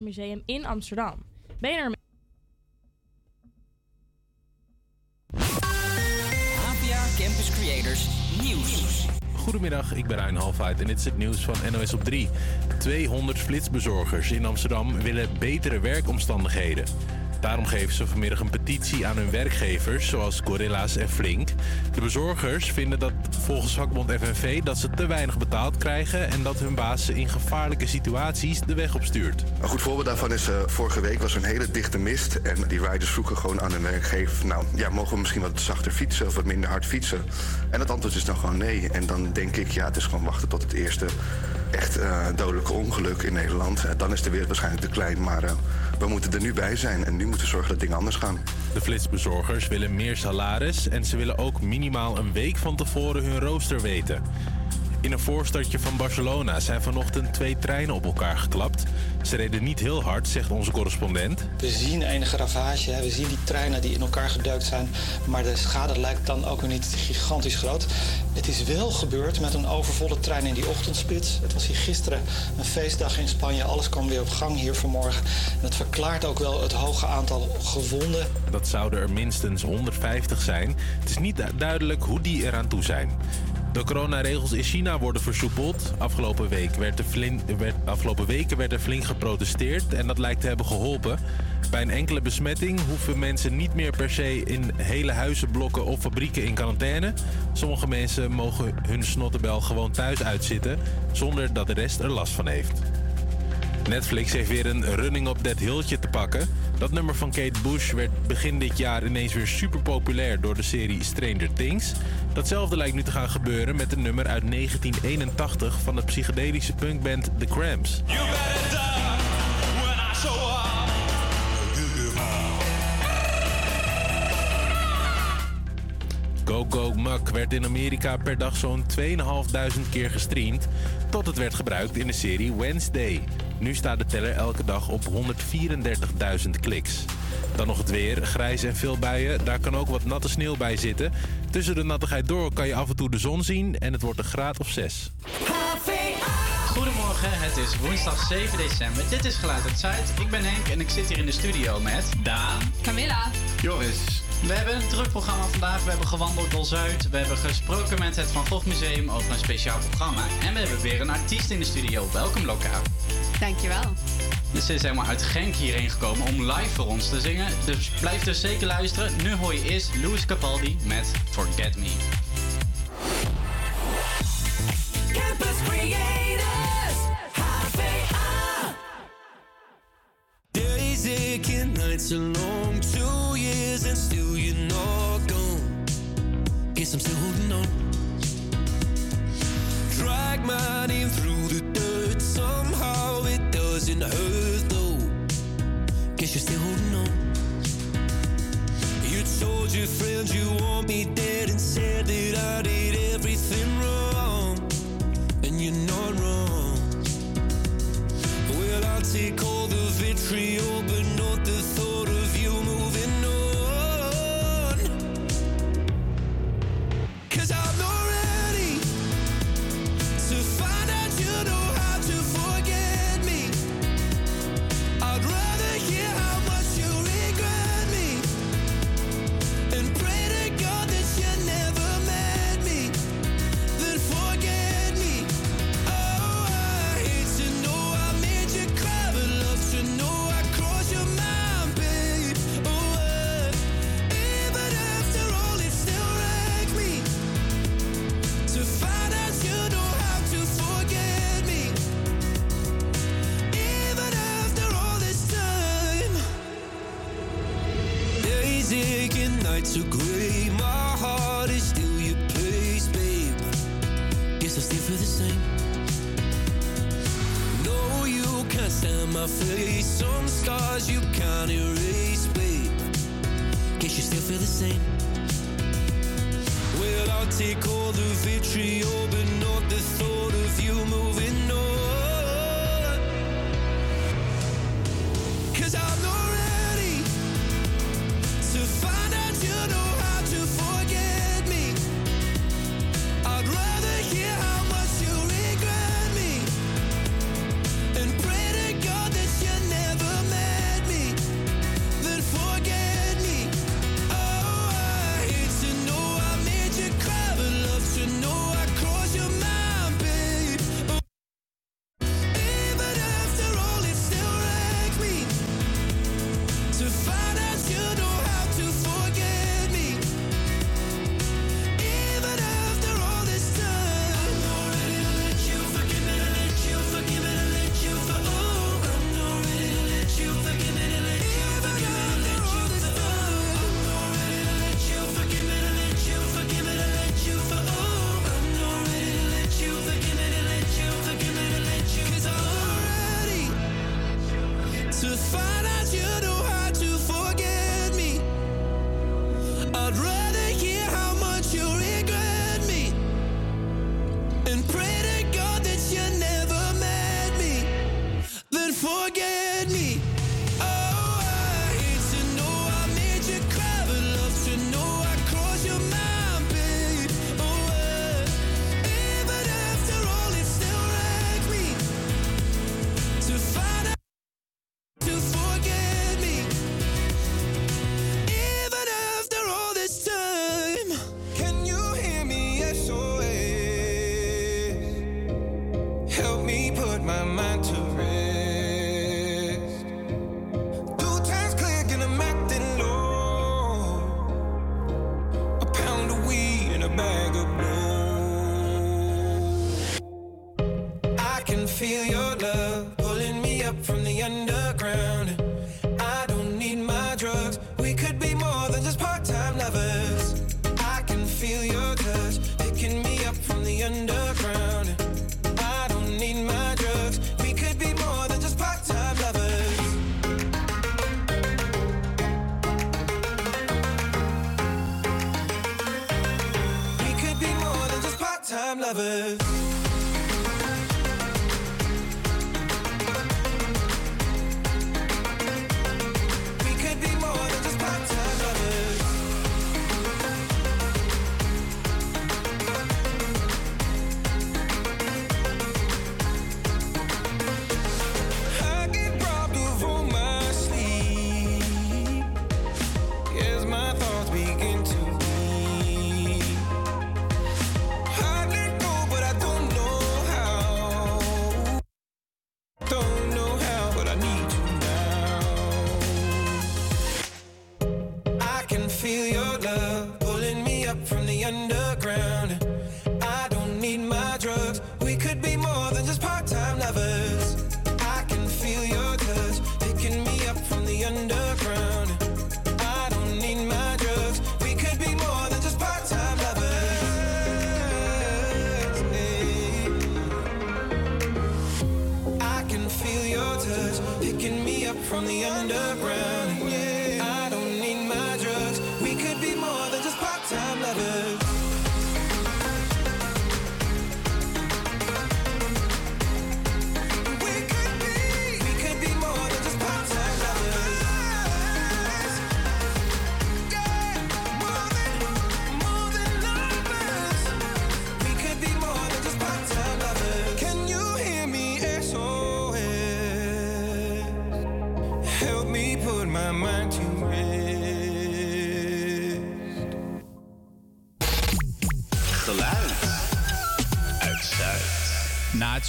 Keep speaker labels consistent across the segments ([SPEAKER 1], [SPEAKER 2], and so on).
[SPEAKER 1] Museum in Amsterdam. Ben je er
[SPEAKER 2] APA Campus Creators Nieuws.
[SPEAKER 3] Goedemiddag, ik ben Rijn Halfheid en dit is het nieuws van NOS op 3. 200 flitsbezorgers in Amsterdam willen betere werkomstandigheden. Daarom geven ze vanmiddag een petitie aan hun werkgevers, zoals Gorilla's en Flink. De bezorgers vinden dat volgens vakbond FNV dat ze te weinig betaald krijgen en dat hun baas ze in gevaarlijke situaties de weg opstuurt.
[SPEAKER 4] Een goed voorbeeld daarvan is, uh, vorige week was een hele dichte mist. En die riders vroegen gewoon aan hun werkgever... nou, ja, mogen we misschien wat zachter fietsen of wat minder hard fietsen? En het antwoord is dan gewoon nee. En dan denk ik, ja, het is gewoon wachten tot het eerste echt uh, dodelijke ongeluk in Nederland. Uh, dan is de wereld waarschijnlijk te klein, maar we moeten er nu bij zijn. En nu moeten we zorgen dat dingen anders gaan.
[SPEAKER 3] De flitsbezorgers willen meer salaris en ze willen ook minimaal een week van tevoren hun rooster weten. In een voorstadje van Barcelona zijn vanochtend twee treinen op elkaar geklapt. Ze reden niet heel hard, zegt onze correspondent.
[SPEAKER 5] We zien enige ravage, we zien die treinen die in elkaar geduikt zijn. Maar de schade lijkt dan ook weer niet gigantisch groot. Het is wel gebeurd met een overvolle trein in die ochtendspits. Het was hier gisteren een feestdag in Spanje. Alles kwam weer op gang hier vanmorgen. En dat verklaart ook wel het hoge aantal gewonden.
[SPEAKER 3] Dat zouden er minstens 150 zijn. Het is niet duidelijk hoe die eraan toe zijn. De coronaregels in China worden versoepeld. Afgelopen, week werd er afgelopen weken werd er flink geprotesteerd en dat lijkt te hebben geholpen. Bij een enkele besmetting hoeven mensen niet meer per se in hele huizenblokken of fabrieken in quarantaine. Sommige mensen mogen hun snottebel gewoon thuis uitzitten zonder dat de rest er last van heeft. Netflix heeft weer een running op that hilltje te pakken. Dat nummer van Kate Bush werd begin dit jaar ineens weer super populair door de serie Stranger Things. Datzelfde lijkt nu te gaan gebeuren met een nummer uit 1981 van de psychedelische punkband The Cramps. Go Go Muck werd in Amerika per dag zo'n 2.500 keer gestreamd... tot het werd gebruikt in de serie Wednesday. Nu staat de teller elke dag op 134.000 kliks. Dan nog het weer, grijs en veel buien. Daar kan ook wat natte sneeuw bij zitten. Tussen de nattigheid door kan je af en toe de zon zien en het wordt een graad of 6.
[SPEAKER 6] Goedemorgen, het is woensdag 7 december. Dit is Geluid uit Zuid. Ik ben Henk en ik zit hier in de studio met Daan,
[SPEAKER 7] Camilla,
[SPEAKER 6] Joris. We hebben een druk programma vandaag. We hebben gewandeld door Zuid. We hebben gesproken met het Van Gogh Museum over een speciaal programma. En we hebben weer een artiest in de studio. Welkom lokaal.
[SPEAKER 7] Dankjewel.
[SPEAKER 6] Dus ze is helemaal uit Genk hierheen gekomen om live voor ons te zingen. Dus blijf dus zeker luisteren. Nu hoor je eerst Louis Capaldi met Forget Me.
[SPEAKER 8] Campus Creators, HVA.
[SPEAKER 9] Days aching, nights are long, two years and still. Guess I'm still holding on. Drag my name through the dirt, somehow it doesn't hurt though. Guess you're still holding on. You told your friends you want me dead and said that I did everything wrong. And you're not wrong. Well, I'll take all the vitriol, but not the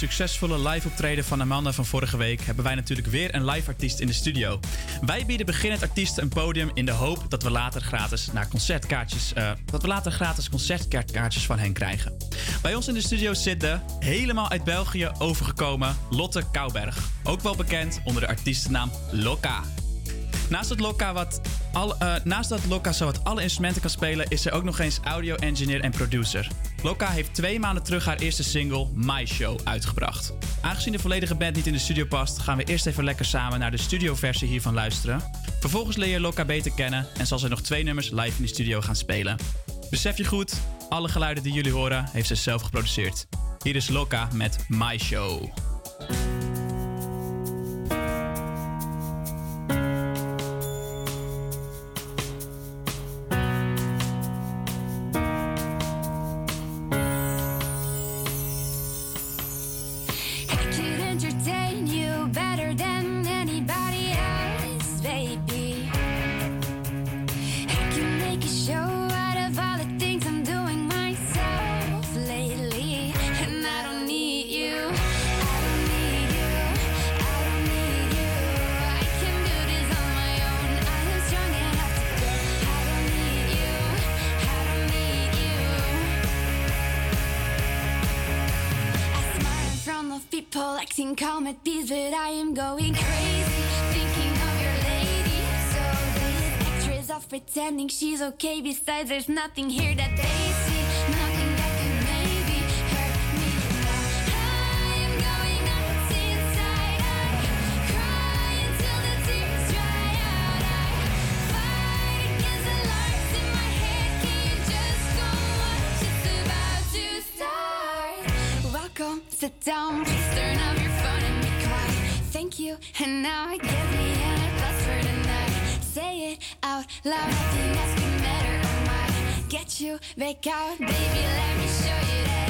[SPEAKER 10] succesvolle live optreden van Amanda van vorige week hebben wij natuurlijk weer een live artiest in de studio. Wij bieden beginnend artiesten een podium in de hoop dat we later gratis, naar concertkaartjes, eh, dat we later gratis concertkaartjes van hen krijgen. Bij ons in de studio zit de, helemaal uit België overgekomen, Lotte Kouwberg. Ook wel bekend onder de artiestennaam Loka. Naast dat Lokka, wat al, eh, naast zo wat alle instrumenten kan spelen, is ze ook nog eens audio-engineer en producer. Loka heeft twee maanden terug haar eerste single My Show uitgebracht. Aangezien de volledige band niet in de studio past, gaan we eerst even lekker samen naar de studioversie hiervan luisteren. Vervolgens leer je Loka beter kennen en zal ze nog twee nummers live in de studio gaan spelen. Besef je goed, alle geluiden die jullie horen heeft ze zelf geproduceerd. Hier is Loka met My Show.
[SPEAKER 11] pretending she's okay. Besides, there's nothing here that they see, nothing that maybe hurt me. I'm going inside. I cry until the tears dry out. I fight against the lies in my head. Can you just go about to start. Welcome, sit down, please turn off your phone and be quiet. Thank you, and now I get. Loud, nothing else can matter. Oh my, get you back out, baby. Let me show you that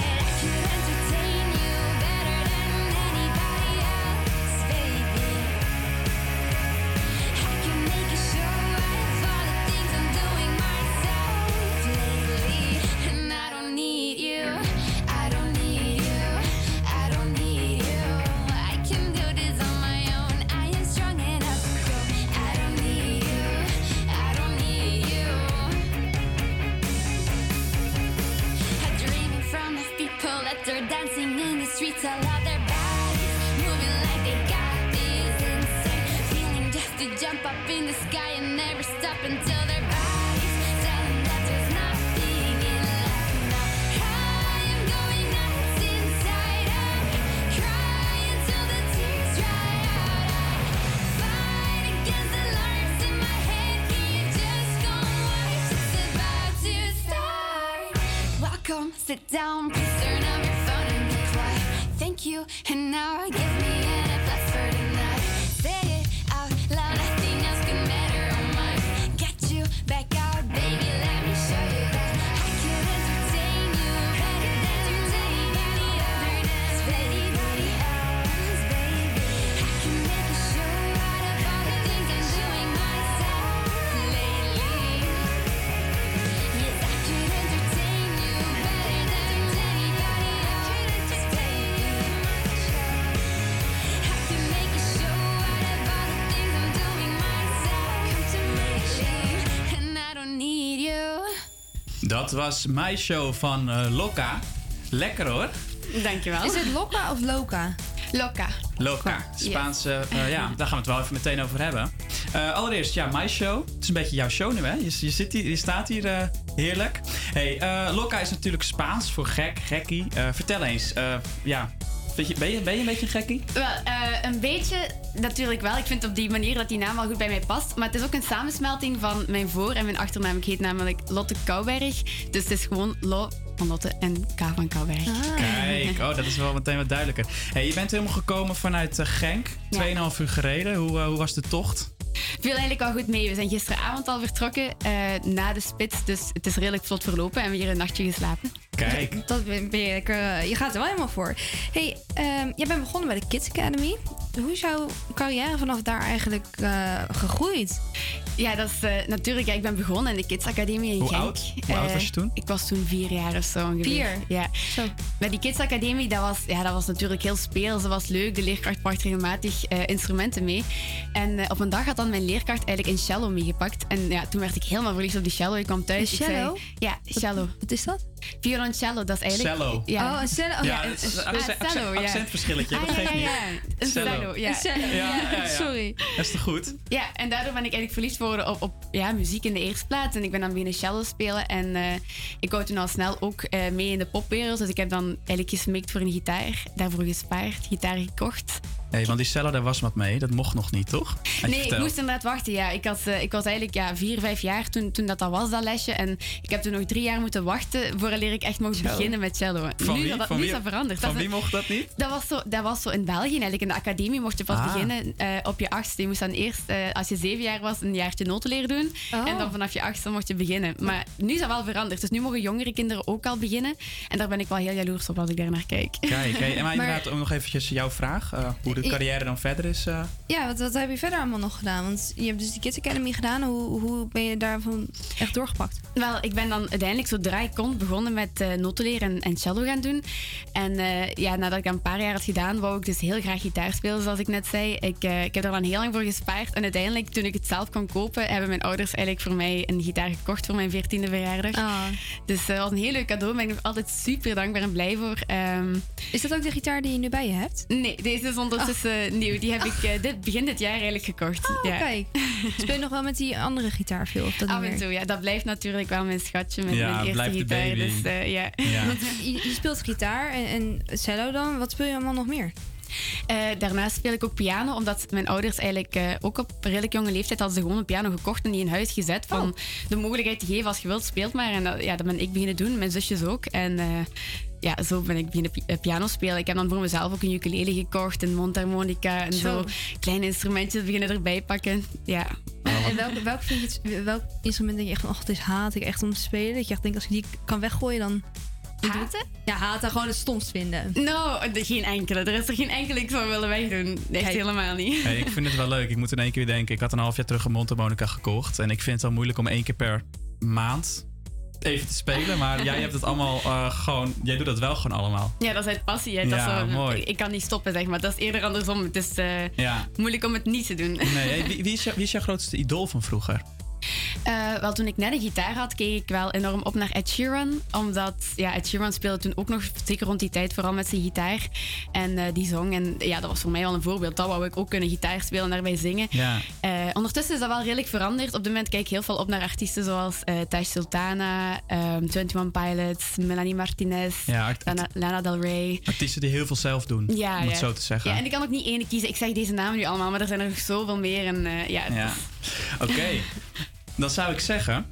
[SPEAKER 10] was mijn show van eh, Lokka. Lekker hoor.
[SPEAKER 12] Dankjewel.
[SPEAKER 13] Is het Lokka of Loka?
[SPEAKER 12] Loka.
[SPEAKER 10] Lokka. Spaanse, eh, ja, daar gaan we het wel even meteen over hebben. Eh, allereerst, ja, mijn show. Het is een beetje jouw show nu, hè? Je, je, zit hier, je staat hier eh, heerlijk. Hey, eh, Lokka is natuurlijk Spaans voor gek, gekkie. Eh, vertel eens, eh, ja, vind je, ben, je, ben je een beetje een gekkie?
[SPEAKER 12] Wel, eh, een beetje natuurlijk wel. Ik vind op die manier dat die naam wel goed bij mij past. Maar het is ook een samensmelting van mijn voor- en mijn achternaam. Ik heet namelijk Lotte Kouberg. Dus het is gewoon Lo van Lotte en K van Kouberg.
[SPEAKER 10] Kijk, oh, dat is wel meteen wat duidelijker. Hey, je bent helemaal gekomen vanuit eh, Genk. 2,5 uur gereden. Hoe, eh, hoe was de tocht?
[SPEAKER 12] Viel eigenlijk wel goed mee. We zijn gisteravond al vertrokken eh, na de spits. Dus het is redelijk vlot verlopen en we hebben hier een nachtje geslapen.
[SPEAKER 10] Kijk.
[SPEAKER 13] Dat ben ben je, lekker, je gaat er wel helemaal voor. hey, ehm, jij bent begonnen bij de Kids Academy. Hoe is jouw carrière vanaf daar eigenlijk eh, gegroeid?
[SPEAKER 12] Ja, dat is eh, natuurlijk. Ja, ik ben begonnen in de Kids Academie in
[SPEAKER 10] Hoe
[SPEAKER 12] Genk.
[SPEAKER 10] oud? Hoe oud
[SPEAKER 12] Eh,
[SPEAKER 10] was je toen?
[SPEAKER 12] Ik was toen vier jaar of zo ongeveer.
[SPEAKER 13] Vier?
[SPEAKER 12] Ja.
[SPEAKER 13] Zo.
[SPEAKER 12] Bij die Kids Academie, dat was, ja, dat was natuurlijk heel speels. Dat was leuk. De leerkracht bracht regelmatig eh, instrumenten mee. En eh, op een dag had dan mijn leerkracht eigenlijk een cello meegepakt. En ja, toen werd ik helemaal verliefd op die cello. Ik kwam thuis.
[SPEAKER 13] Een
[SPEAKER 12] ik zei-
[SPEAKER 13] cello?
[SPEAKER 12] ja, cello.
[SPEAKER 13] Wat is dat?
[SPEAKER 12] Violoncello, dat is eigenlijk...
[SPEAKER 10] Cello.
[SPEAKER 12] Ja.
[SPEAKER 13] Oh, een cello. Oh,
[SPEAKER 10] Ja,
[SPEAKER 13] ja, een-
[SPEAKER 10] accent- accent-
[SPEAKER 12] ja.
[SPEAKER 10] accentverschilletje, dat
[SPEAKER 12] Ah,
[SPEAKER 10] geeft
[SPEAKER 12] ja,
[SPEAKER 10] niet.
[SPEAKER 12] ja. Een
[SPEAKER 10] Cello.
[SPEAKER 12] cello, ja.
[SPEAKER 13] Een cello.
[SPEAKER 10] Ja, ja, ja.
[SPEAKER 13] Sorry.
[SPEAKER 10] Dat is toch goed?
[SPEAKER 12] Ja, en daardoor ben ik eigenlijk verliefd geworden op, op ja, muziek in de eerste plaats. En ik ben dan beginnen cello spelen. En eh, ik wou toen al snel ook eh, mee in de popwereld. Dus ik heb dan eigenlijk gesmikt voor een gitaar. Daarvoor gespaard, gitaar gekocht.
[SPEAKER 10] Nee, want die cello, daar was wat mee. Dat mocht nog niet, toch? Had
[SPEAKER 12] nee, ik moest inderdaad wachten. Ja. Ik, had, eh, ik was eigenlijk ja, vier, vijf jaar toen, toen dat, dat was, dat lesje. En ik heb toen nog drie jaar moeten wachten vooraleer ik echt mocht beginnen met cello.
[SPEAKER 10] Van
[SPEAKER 12] nu,
[SPEAKER 10] wie?
[SPEAKER 12] dat-
[SPEAKER 10] Van
[SPEAKER 12] nu
[SPEAKER 10] wie?
[SPEAKER 12] is dat veranderd.
[SPEAKER 10] Van
[SPEAKER 12] dat
[SPEAKER 10] wie
[SPEAKER 12] een-
[SPEAKER 10] mocht dat niet?
[SPEAKER 12] Dat was, zo, dat was zo in België eigenlijk. In de academie mocht je pas
[SPEAKER 10] Ah.
[SPEAKER 12] beginnen eh, op je achtste. Je moest dan eerst, eh, als je zeven jaar was, een jaartje notenleer doen.
[SPEAKER 13] Oh.
[SPEAKER 12] En dan vanaf je achtste mocht je beginnen. Maar nu is dat wel veranderd. Dus nu mogen jongere kinderen ook al beginnen. En daar ben ik wel heel jaloers op als ik daar naar kijk.
[SPEAKER 10] Kijk, hey, en maar
[SPEAKER 13] Maar-
[SPEAKER 10] inderdaad ook nog eventjes jouw vraag. eh, hoe carrière dan verder is. eh.
[SPEAKER 13] Ja, wat, wat heb je verder allemaal nog gedaan? Want je hebt dus die Kids Academy gedaan. Hoe, hoe ben je daarvan echt doorgepakt?
[SPEAKER 12] Wel, ik ben dan uiteindelijk zodra ik kon begonnen met eh notenleer en, en cello gaan doen. En eh, ja, nadat ik dat een paar jaar had gedaan, wou ik dus heel graag gitaar spelen, zoals ik net zei. Ik, eh, ik heb er dan heel lang voor gespaard. En uiteindelijk, toen ik het zelf kon kopen, hebben mijn ouders eigenlijk voor mij een gitaar gekocht voor mijn 14e verjaardag.
[SPEAKER 13] Ah.
[SPEAKER 12] Dus dat was een heel leuk cadeau. Daar ben ik altijd super dankbaar en blij voor. Ehm,
[SPEAKER 13] Is dat ook de gitaar die je nu bij je hebt?
[SPEAKER 12] nee, deze is ondertussen nieuw. Die heb ik eh, dit, begin dit jaar eigenlijk gekocht.
[SPEAKER 13] Oh,
[SPEAKER 12] ja.
[SPEAKER 13] kijk. Speel je nog wel met die andere gitaar veel?
[SPEAKER 12] Af en toe, ja. Dat blijft natuurlijk wel mijn schatje met
[SPEAKER 10] Ja,
[SPEAKER 12] mijn eerste gitaar.
[SPEAKER 10] baby.
[SPEAKER 12] Dus eh, ja.
[SPEAKER 10] Ja.
[SPEAKER 13] Want je, je speelt gitaar en, en cello dan. Wat speel je allemaal nog meer?
[SPEAKER 12] Eh, daarnaast speel ik ook piano, omdat mijn ouders eigenlijk eh, ook op redelijk jonge leeftijd hadden ze gewoon een piano gekocht en die in huis gezet. Van de mogelijkheid te geven als je wilt, speelt maar. En dat, ja, dat ben ik beginnen doen, mijn zusjes ook. En eh, ja, zo ben ik beginnen eh, piano spelen. Ik heb dan voor mezelf ook een ukulele gekocht, een mondharmonica en zo.
[SPEAKER 13] Zo.
[SPEAKER 12] Kleine instrumentjes beginnen erbij pakken. Ja.
[SPEAKER 13] En, en welk, welk, vind je het- welk instrument denk je echt van, oh, dit haat ik echt om te spelen? Dat je echt denkt, als ik die kan weggooien, dan...
[SPEAKER 12] Haten?
[SPEAKER 13] Ja, haten, gewoon het stomst vinden.
[SPEAKER 12] Nou, de- geen enkele. Er is er geen enkele ik zou willen wegdoen. Echt helemaal niet.
[SPEAKER 10] Hey, ik vind het wel leuk. Ik moet in één keer weer denken. Ik had een half jaar terug een mondharmonica gekocht. En ik vind het wel moeilijk om één keer per maand even te spelen. Maar jij hebt het allemaal eh, gewoon... Jij doet dat wel gewoon allemaal.
[SPEAKER 12] Ja, dat is uit passie. Hè. Dat
[SPEAKER 10] Ja,
[SPEAKER 12] zo-
[SPEAKER 10] mooi.
[SPEAKER 12] Ik, ik kan niet stoppen, zeg maar. Dat is eerder andersom. Het is eh,
[SPEAKER 10] Ja.
[SPEAKER 12] moeilijk om het niet te doen.
[SPEAKER 10] Nee, wie, wie, is jou- wie is jouw grootste idool van vroeger?
[SPEAKER 12] Eh, wel, toen ik net een gitaar had, keek ik wel enorm op naar Ed Sheeran. Omdat ja, Ed Sheeran speelde toen ook nog, zeker rond die tijd, vooral met zijn gitaar. En eh, die zong. En ja, dat was voor mij wel een voorbeeld. Dat wou ik ook kunnen, gitaar spelen en daarbij zingen.
[SPEAKER 10] Ja.
[SPEAKER 12] Eh, ondertussen is dat wel redelijk veranderd. Op dit moment kijk ik heel veel op naar artiesten zoals eh Taj Sultana, ehm 21 Pilots, Melanie Martinez,
[SPEAKER 10] Ja,
[SPEAKER 12] Lana, Lana Del Rey.
[SPEAKER 10] Artiesten die heel veel zelf doen.
[SPEAKER 12] Ja,
[SPEAKER 10] om het zo te zeggen.
[SPEAKER 12] Ja, en ik kan ook niet ene kiezen. Ik zeg deze namen nu allemaal, maar er zijn er nog zoveel meer. En ja,
[SPEAKER 10] Ja.
[SPEAKER 12] is-
[SPEAKER 10] Oké, dan zou ik zeggen...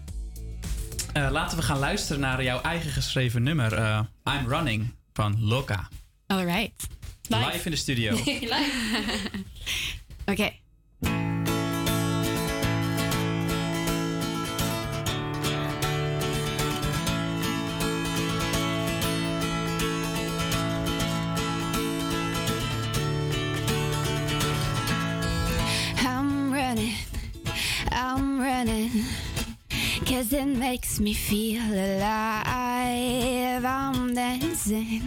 [SPEAKER 10] eh, laten we gaan luisteren naar jouw eigen geschreven nummer. eh, I'm Running van Loka.
[SPEAKER 12] All right.
[SPEAKER 10] Live in de studio.
[SPEAKER 12] Oké.
[SPEAKER 11] I'm cause it makes me feel alive. I'm dancing,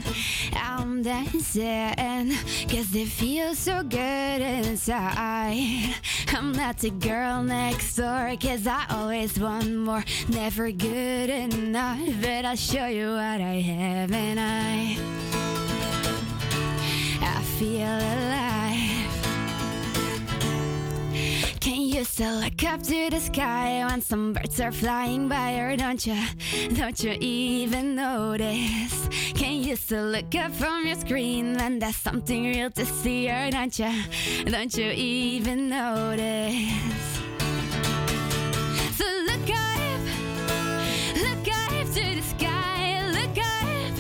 [SPEAKER 11] I'm dancing, cause it feels so good inside. I'm not the girl next door, cause I always want more. Never good enough, but I'll show you what I have, and I, I feel alive. Can you still look up to the sky when some birds are flying by, or don't you? Don't you even notice? Can you still look up from your screen when there's something real to see, or don't you? Don't you even notice? So look up, look up to the sky, look up,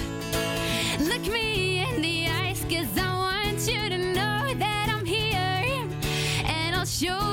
[SPEAKER 11] look me in the eyes, cause I want you to know that I'm here and I'll show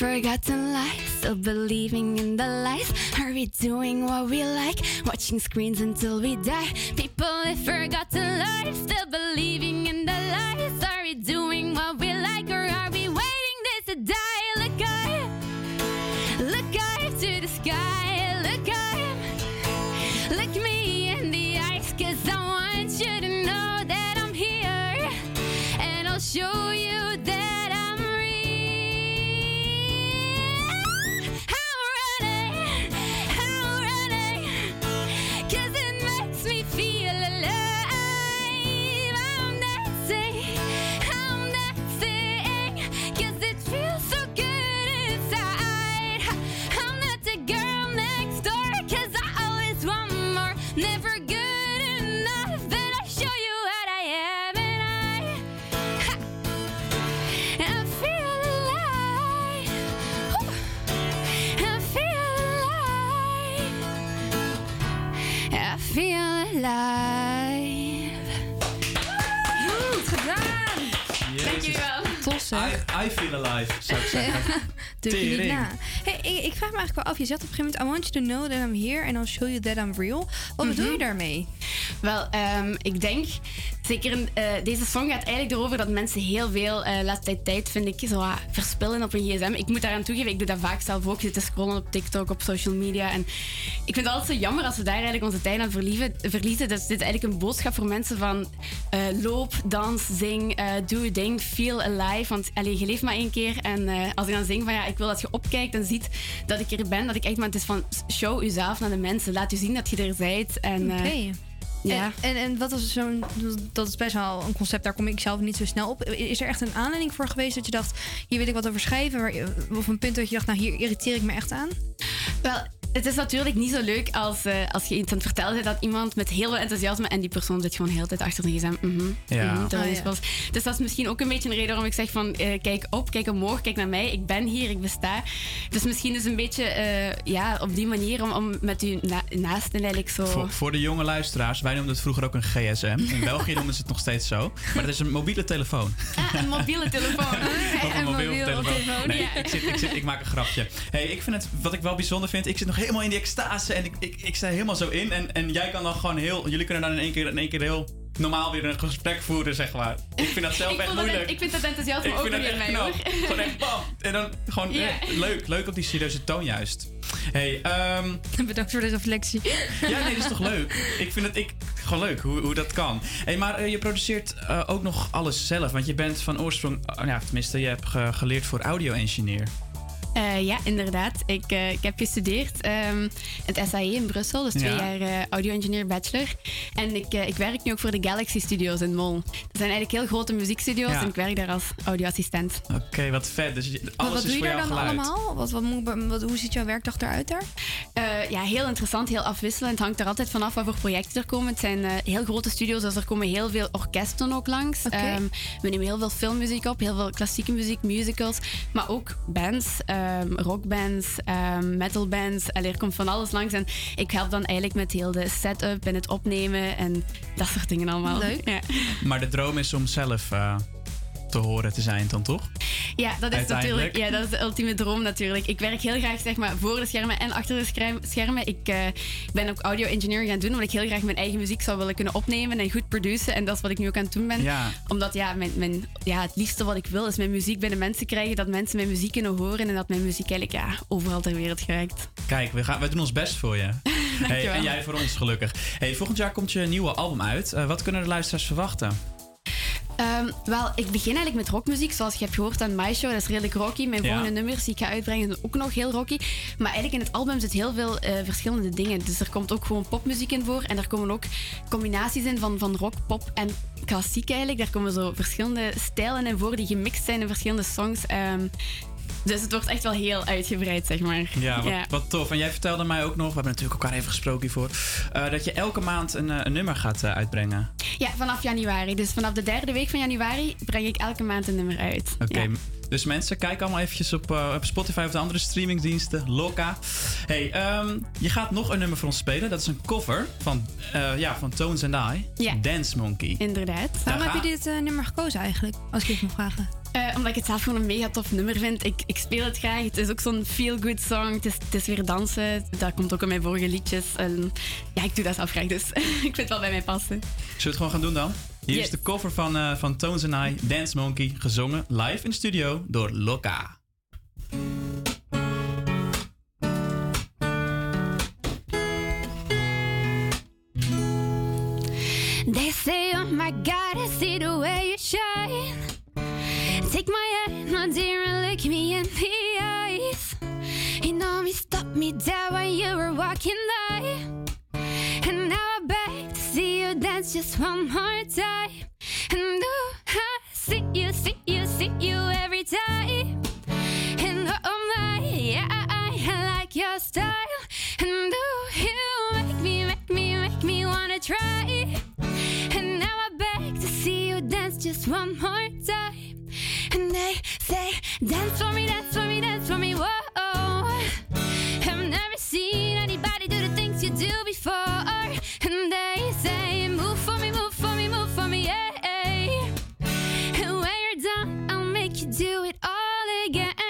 [SPEAKER 11] forgotten lies, still believing in the lies. Are we doing what we like? Watching screens until we die. People have forgotten lies, still believing in
[SPEAKER 13] zeg.
[SPEAKER 10] I, I feel alive, zou ik zeggen.
[SPEAKER 13] Je niet na. Hey, ik, ik vraag me eigenlijk wel af. Je zegt op een gegeven moment... I want you to know that I'm here and I'll show you that I'm real. Wat bedoel je daarmee?
[SPEAKER 12] Wel, ehm, ik denk zeker eh, deze song gaat eigenlijk erover dat mensen heel veel eh laatste tijd vind ik, zo verspillen op een gsm. Ik moet daaraan toegeven, ik doe dat vaak zelf ook. Zitten scrollen op TikTok, op social media. En ik vind het altijd zo jammer als we daar eigenlijk onze tijd aan verliezen. Dus dit is eigenlijk een boodschap voor mensen van eh, loop, dans, zing, doe je ding, feel alive. Want allee, je leeft maar één keer. En als ik dan zing van ja, ik wil dat je opkijkt en ziet dat ik er ben, dat ik echt, maar het is van show jezelf naar de mensen. Laat je zien dat je er bent. En. Ja.
[SPEAKER 13] En, en, en wat is zo'n... Dat is best wel een concept, daar kom ik zelf niet zo snel op. Is er echt een aanleiding voor geweest dat je dacht... hier wil ik wat over schrijven? Of een punt dat je dacht, nou hier irriteer ik me echt aan?
[SPEAKER 12] Wel, het is natuurlijk niet zo leuk als, eh, als je iets aan het vertellen bent dat iemand met heel veel enthousiasme en die persoon zit gewoon de hele tijd achter zijn gsm. Mhm,
[SPEAKER 10] Ja.
[SPEAKER 13] Ah, ja.
[SPEAKER 12] Dus dat is misschien ook een beetje een reden waarom ik zeg van eh, kijk op, kijk omhoog, kijk naar mij, ik ben hier, ik besta. Dus misschien is een beetje eh, ja, op die manier om, om met u na naasten eigenlijk zo...
[SPEAKER 10] Voor, voor de jonge luisteraars, wij noemden het vroeger ook een GSM. In België noemen ze het nog steeds zo. Maar het is een mobiele telefoon.
[SPEAKER 12] Ah, een mobiele telefoon.
[SPEAKER 10] Een mobiele telefoon. Nee,
[SPEAKER 12] ja.
[SPEAKER 10] ik, zit, ik, zit, ik maak een grapje. Hey, ik vind het, wat ik wel bijzonder vind, ik zit nog helemaal in die extase en ik, ik, ik sta helemaal zo in. En, en jij kan dan gewoon heel, jullie kunnen dan in één keer, in één keer heel normaal weer een gesprek voeren, zeg maar. Ik vind dat zelf echt moeilijk.
[SPEAKER 12] ik vind dat enthousiasme ook weer mij hoor.
[SPEAKER 10] Gewoon echt bam. En dan gewoon eh, leuk. Leuk op die serieuze toon juist. Hey, ehm,
[SPEAKER 13] Bedankt voor de reflectie.
[SPEAKER 10] ja, nee, dat is toch leuk? Ik vind het ik, gewoon leuk hoe, hoe dat kan. Hey, maar eh, je produceert eh, ook nog alles zelf. Want je bent van oorsprong... oh, ja, tenminste, je hebt ge- geleerd voor audio-engineer.
[SPEAKER 12] Eh, ja, inderdaad. Ik, eh, ik heb gestudeerd ehm het SAE in Brussel, dus twee
[SPEAKER 10] Ja.
[SPEAKER 12] jaar eh, audio-engineer bachelor. En ik, eh, ik werk nu ook voor de Galaxy Studios in Mol. Dat zijn eigenlijk heel grote muziekstudio's
[SPEAKER 10] Ja.
[SPEAKER 12] en ik werk daar als audioassistent.
[SPEAKER 10] Oké, wat vet. Dus alles
[SPEAKER 13] wat
[SPEAKER 10] is
[SPEAKER 13] doe je
[SPEAKER 10] voor
[SPEAKER 13] daar
[SPEAKER 10] jou
[SPEAKER 13] dan
[SPEAKER 10] geluid.
[SPEAKER 13] allemaal? Wat, wat hoe ziet jouw werkdag eruit daar?
[SPEAKER 12] Eh, ja, heel interessant, heel afwisselend. Het hangt er altijd vanaf wat voor projecten er komen. Het zijn eh, heel grote studio's, dus er komen heel veel orkesten ook langs. Ehm, we nemen heel veel filmmuziek op, heel veel klassieke muziek, musicals. Maar ook bands, ehm, rockbands, ehm, metalbands. Allee, er komt van alles langs. En ik help dan eigenlijk met heel de setup en het opnemen en dat soort dingen allemaal.
[SPEAKER 13] Leuk.
[SPEAKER 12] Ja,
[SPEAKER 10] Maar de droom is om zelf eh, te horen te zijn dan toch?
[SPEAKER 12] ja dat is natuurlijk ja, dat is de ultieme droom natuurlijk. Ik werk heel graag zeg maar, voor de schermen en achter de scherm- schermen. Ik eh, ben ook audio-engineer gaan doen, omdat ik heel graag mijn eigen muziek zou willen kunnen opnemen en goed produceren. En dat is wat ik nu ook aan het doen ben.
[SPEAKER 10] Ja.
[SPEAKER 12] Omdat ja, mijn, mijn, ja, het liefste wat ik wil is mijn muziek bij de mensen krijgen. Dat mensen mijn muziek kunnen horen en dat mijn muziek eigenlijk ja, overal ter wereld geraakt.
[SPEAKER 10] Kijk, we, gaan, we doen ons best voor je. hey, en jij voor ons gelukkig. Hey, volgend jaar komt je nieuwe album uit. Eh, wat kunnen de luisteraars verwachten?
[SPEAKER 12] Ehm, wel, ik begin eigenlijk met rockmuziek, zoals je hebt gehoord aan My Show. Dat is redelijk rocky. Mijn
[SPEAKER 10] Ja.
[SPEAKER 12] volgende nummers die ik ga uitbrengen zijn ook nog heel rocky. Maar eigenlijk in het album zit heel veel eh, verschillende dingen. Dus er komt ook gewoon popmuziek in voor. En er komen ook combinaties in van, van rock, pop en klassiek eigenlijk. Daar komen zo verschillende stijlen in voor die gemixt zijn in verschillende songs. Ehm, dus het wordt echt wel heel uitgebreid, zeg maar.
[SPEAKER 10] Ja wat, wat tof. En jij vertelde mij ook nog, we hebben natuurlijk elkaar even gesproken hiervoor, eh, dat je elke maand een, eh, een nummer gaat eh, uitbrengen.
[SPEAKER 12] Ja, vanaf januari. Dus vanaf de derde week van januari breng ik elke maand een nummer uit.
[SPEAKER 10] Oké,
[SPEAKER 12] Ja.
[SPEAKER 10] Dus mensen, kijk allemaal eventjes op, eh, op Spotify of de andere streamingdiensten. Loka. Hey, ehm, je gaat nog een nummer voor ons spelen. Dat is een cover van, eh, ja, van Tones and I.
[SPEAKER 12] Ja.
[SPEAKER 10] Dance Monkey.
[SPEAKER 12] Inderdaad.
[SPEAKER 13] Waarom heb je dit eh, nummer gekozen eigenlijk? Als ik het mag vragen.
[SPEAKER 12] Eh, omdat ik het zelf gewoon een mega tof nummer vind. Ik, ik speel het graag. Het is ook zo'n feel-good song. Het is, het is weer dansen. Dat komt ook in mijn vorige liedjes. En ja, ik doe dat zelf graag, dus ik vind het wel bij mij passen.
[SPEAKER 10] Zullen we het gewoon gaan doen dan? Hier
[SPEAKER 12] Yes.
[SPEAKER 10] is de cover van, eh, van Tones and I, Dance Monkey, gezongen live in de studio door Loka.
[SPEAKER 11] They say, oh my God, I see the way you shine. Take my hand, my dear, and look me in the eyes. You know me, stop me down when you were walking by. And now I you dance just one more time. And oh, I see you, see you, see you every time. And oh my, yeah, I, I like your style. And oh, you make me, make me, make me wanna try. And now I beg to see you dance just one more time. And they say, dance for me, dance for me, dance for me, whoa seen anybody do the things you do before. And they say, Move for me, move for me, move for me, yeah. And when you're done, I'll make you do it all again.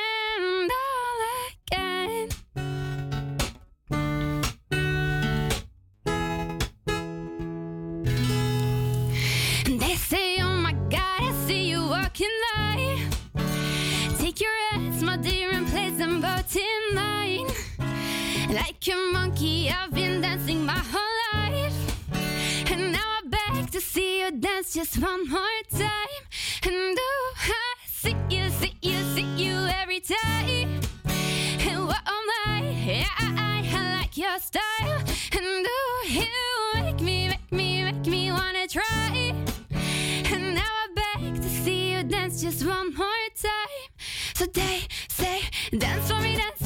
[SPEAKER 11] Like a monkey, I've been dancing my whole life. And now I'm back to see you dance just one more time. And do I see you, see you, see you every time? And what am I? yeah, I, I like your style. And do you make me, make me, make me wanna try? And now I'm back to see you dance just one more time. So they say, dance for me, dance.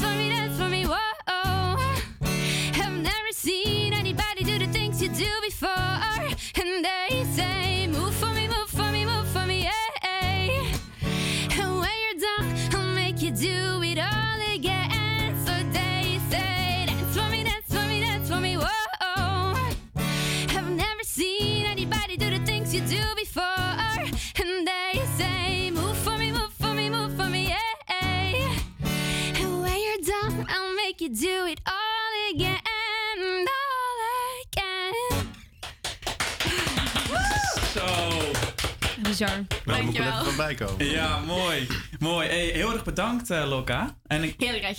[SPEAKER 14] voorbij komen.
[SPEAKER 10] Ja, mooi. mooi. Hey, heel erg bedankt, eh, uh, Loka. En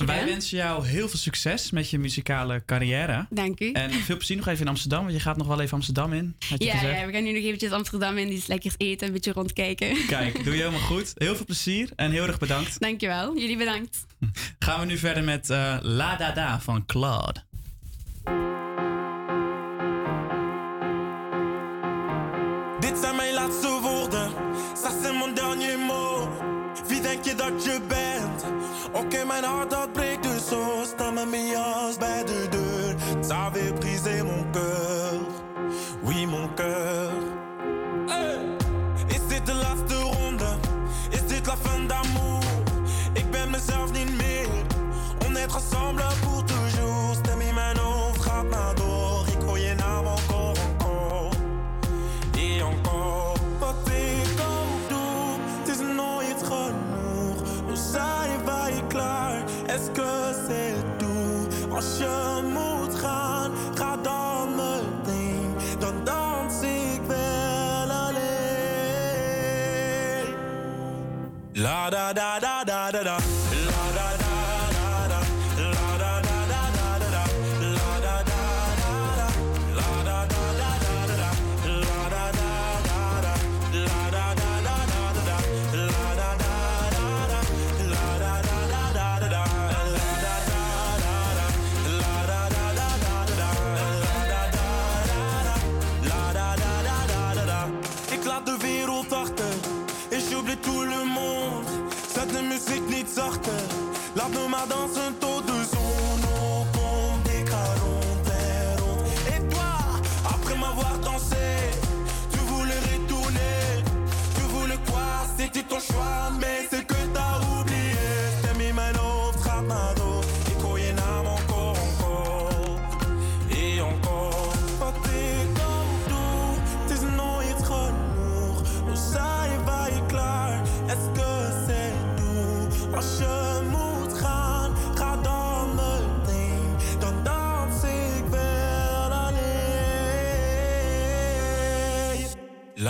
[SPEAKER 10] Wij wensen jou heel veel succes met je muzikale carrière.
[SPEAKER 12] Dank u.
[SPEAKER 10] En veel plezier nog even in Amsterdam, want je gaat nog wel even Amsterdam in. Je
[SPEAKER 12] ja, ja, we gaan nu nog eventjes Amsterdam in, die is lekker eten, een beetje rondkijken.
[SPEAKER 10] Kijk, doe je helemaal goed. Heel veel plezier en heel erg bedankt.
[SPEAKER 12] Dankjewel. Jullie bedankt.
[SPEAKER 10] Gaan we nu verder met eh, La Dada van Claude.
[SPEAKER 15] mijn hart dat breekt dus zo. Sta met mijn de. Ça avait brisé mon cœur. Oui, mon cœur. Als je moet gaan, ga dan meteen. Dan dans ik wel alleen. La da da da da da da.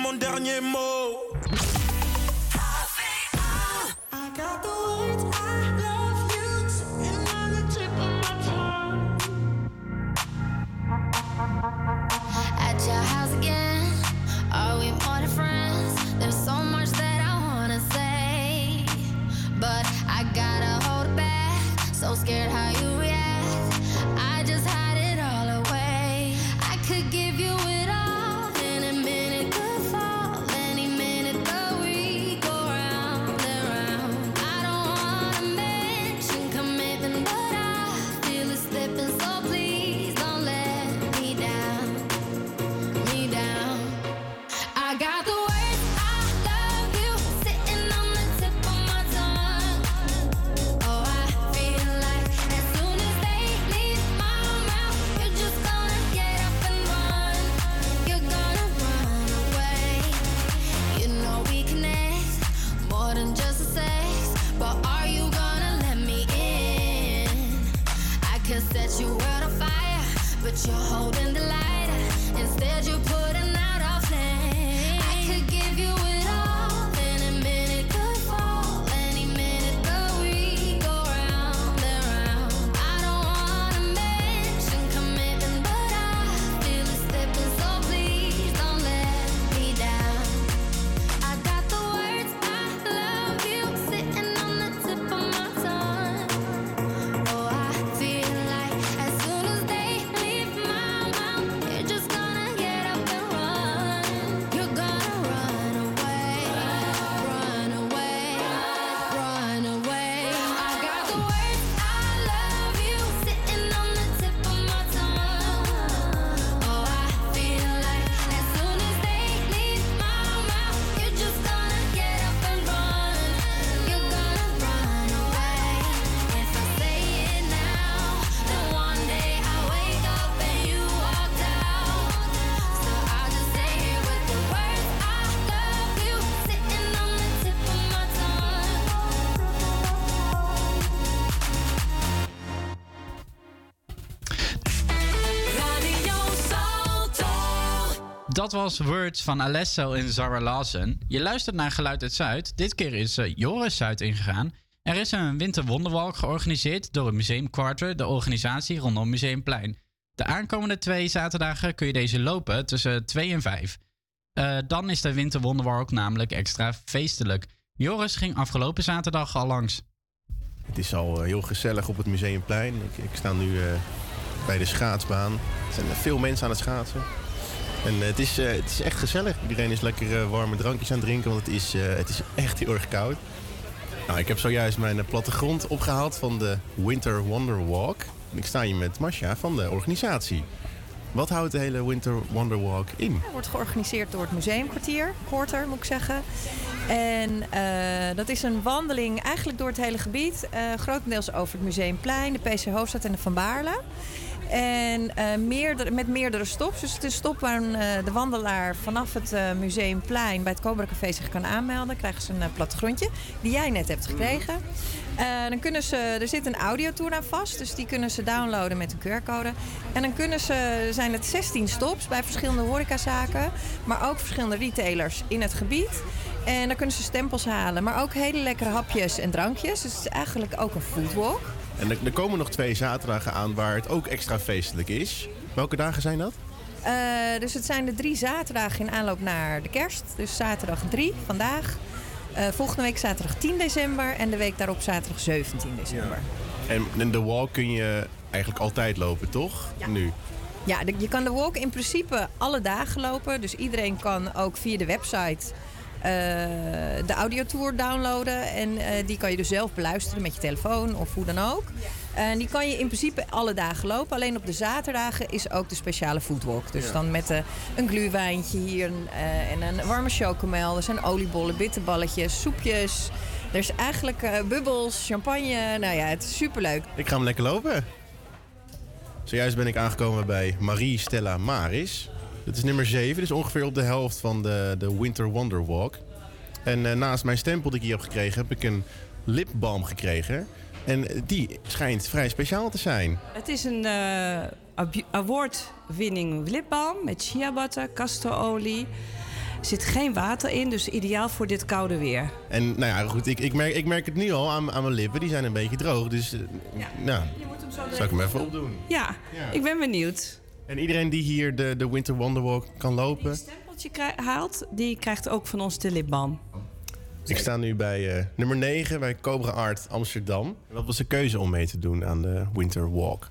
[SPEAKER 15] mon dernier mot.
[SPEAKER 6] Dat was Words van Alesso en Zara Lawson. Je luistert naar Geluid uit Zuid. Dit keer is eh, Joris Zuid ingegaan. Er is een winterwonderwalk georganiseerd door het Museum Quarter, de organisatie rondom Museumplein. De aankomende twee zaterdagen kun je deze lopen tussen 2 en 5. Eh, dan is de winterwonderwalk namelijk extra feestelijk. Joris ging afgelopen zaterdag al langs.
[SPEAKER 14] Het is al eh, heel gezellig op het Museumplein. Ik, ik sta nu bij de schaatsbaan. Er zijn veel mensen aan het schaatsen. En eh, het, is, eh, het is echt gezellig. Iedereen is lekker eh, warme drankjes aan het drinken, want het is, het is echt heel erg koud. Nou, ik heb zojuist mijn plattegrond opgehaald van de Winter Wonder Walk. Ik sta hier met Masha van de organisatie. Wat houdt de hele Winter Wonder Walk in?
[SPEAKER 16] Het wordt georganiseerd door het Museumkwartier, Quarter moet ik zeggen. En dat is een wandeling eigenlijk door het hele gebied. grotendeels over het Museumplein, de PC Hoofdstad en de Van Baarle. En eh, meerdere, met meerdere stops. Dus het is een stop waar een, eh, de wandelaar vanaf het eh, Museumplein bij het Cobra Café zich kan aanmelden. Dan krijgen ze een uh, plattegrondje die jij net hebt gekregen. Eh, dan kunnen ze, er zit een audiotour aan vast, dus die kunnen ze downloaden met een QR-code. En dan kunnen ze, zijn het 16 stops bij verschillende horecazaken, maar ook verschillende retailers in het gebied. En dan kunnen ze stempels halen, maar ook hele lekkere hapjes en drankjes. Dus het is eigenlijk ook een foodwalk.
[SPEAKER 14] En er, er komen nog twee zaterdagen aan waar het ook extra feestelijk is. Welke dagen zijn dat?
[SPEAKER 16] Eh, dus het zijn de drie zaterdagen in aanloop naar de kerst. Dus zaterdag 3, vandaag. Eh, volgende week zaterdag 10 december en de week daarop zaterdag 17 december.
[SPEAKER 14] En in de walk kun je eigenlijk altijd lopen, toch? Nu.
[SPEAKER 16] Ja, de- je kan de walk in principe alle dagen lopen. Dus iedereen kan ook via de website de audiotour downloaden. En eh, die kan je dus zelf beluisteren met je telefoon of hoe dan ook. En die kan je in principe alle dagen lopen. Alleen op de zaterdagen is ook de speciale foodwalk. Dus
[SPEAKER 14] Ja.
[SPEAKER 16] dan met eh, een gluwijntje hier eh, en een warme chocomel. Er zijn oliebollen, bitterballetjes, soepjes. Er is eigenlijk eh, bubbels, champagne. Nou ja, het is superleuk.
[SPEAKER 14] Ik ga hem lekker lopen. Zojuist ben ik aangekomen bij Marie Stella Maris. Dat is nummer 7, dus ongeveer op de helft van de, de Winter Wonder Walk. En eh, naast mijn stempel die ik hier heb gekregen, heb ik een lipbalm gekregen. En die schijnt vrij speciaal te zijn.
[SPEAKER 17] Het is een eh, award-winning lipbalm met shea butter, castorolie. Er zit geen water in, dus ideaal voor dit koude weer.
[SPEAKER 14] En nou ja, goed, ik, ik, merk, ik merk het nu al aan, aan mijn lippen. Die zijn een beetje droog, dus eh, nou, zal ik hem even opdoen.
[SPEAKER 17] Ja, ik ben benieuwd.
[SPEAKER 14] En iedereen die hier de, de Winter Wonder Walk kan lopen...
[SPEAKER 17] Wat je krij- haalt, die krijgt ook van ons de lipbalm.
[SPEAKER 14] Ik sta nu bij eh, nummer 9 bij Cobra Art Amsterdam. Wat was de keuze om mee te doen aan de Winter Walk?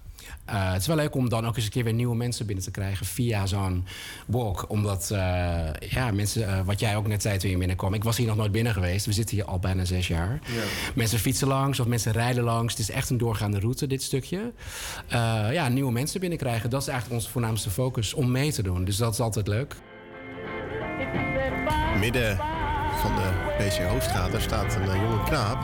[SPEAKER 18] Eh, het is wel leuk om dan ook eens een keer weer nieuwe mensen binnen te krijgen via zo'n walk. Omdat, eh, ja, mensen, eh, wat jij ook net zei toen je binnenkwam. Ik was hier nog nooit binnen geweest. We zitten hier al bijna zes jaar. Mensen fietsen langs of mensen rijden langs. Het is echt een doorgaande route, dit stukje. Eh, ja, nieuwe mensen binnenkrijgen. Dat is eigenlijk onze voornaamste focus om mee te doen. Dus dat is altijd leuk.
[SPEAKER 14] Midden van de PC Hoofdstraat, daar staat een jonge knaap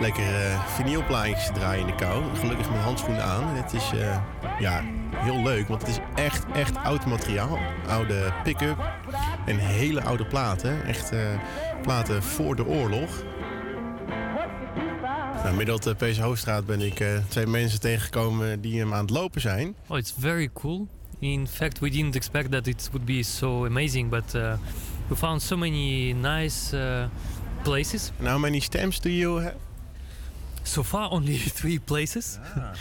[SPEAKER 14] lekker uh, vinylplaatjes draaien in de kou. Gelukkig met handschoenen aan. Het is eh, ja, heel leuk, want het is echt, echt oud materiaal. Oude pick-up en hele oude platen. Echt eh, platen voor de oorlog. Nou, op de PC Hoofdstraat ben ik twee mensen tegengekomen die hem aan het lopen zijn.
[SPEAKER 19] Oh, it's very cool. In fact, we didn't expect that it would be so amazing, but we found so many nice places.
[SPEAKER 14] And how many stamps do you have?
[SPEAKER 19] So far, only three places. Ah.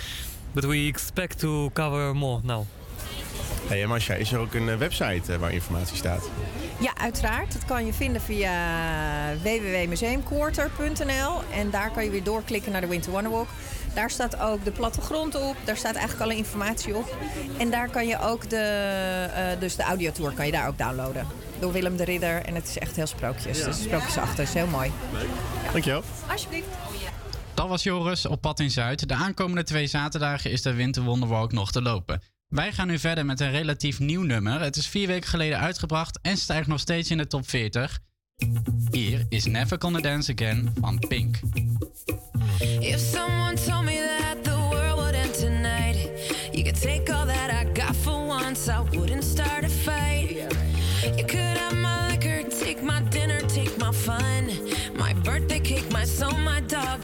[SPEAKER 19] But we expect to cover more now.
[SPEAKER 14] Hey Masha, is er ook een eh, website eh, waar informatie staat?
[SPEAKER 16] Ja, uiteraard. Dat kan je vinden via eh, www.museumquarter.nl. En daar kan je weer doorklikken naar de Winter Wonderwalk. Daar staat ook de plattegrond op. Daar staat eigenlijk alle informatie op. En daar kan je ook de, uh, dus de audiotour kan je daar ook downloaden. Door Willem de Ridder. En het is echt heel sprookjes.
[SPEAKER 14] Ja.
[SPEAKER 16] Dus sprookjesachtig. is heel mooi. Dank Ja.
[SPEAKER 14] Dankjewel.
[SPEAKER 16] Alsjeblieft.
[SPEAKER 20] Dat was Joris op Pad in Zuid. De aankomende twee zaterdagen is de winter wonder walk nog te lopen. Wij gaan nu verder met een relatief nieuw nummer. Het is vier weken geleden uitgebracht en stijgt nog steeds in de top 40. Hier is Never Gonna Dance Again van Pink.
[SPEAKER 7] If someone told me that the world would end tonight, you could take all that I got for once, I wouldn't start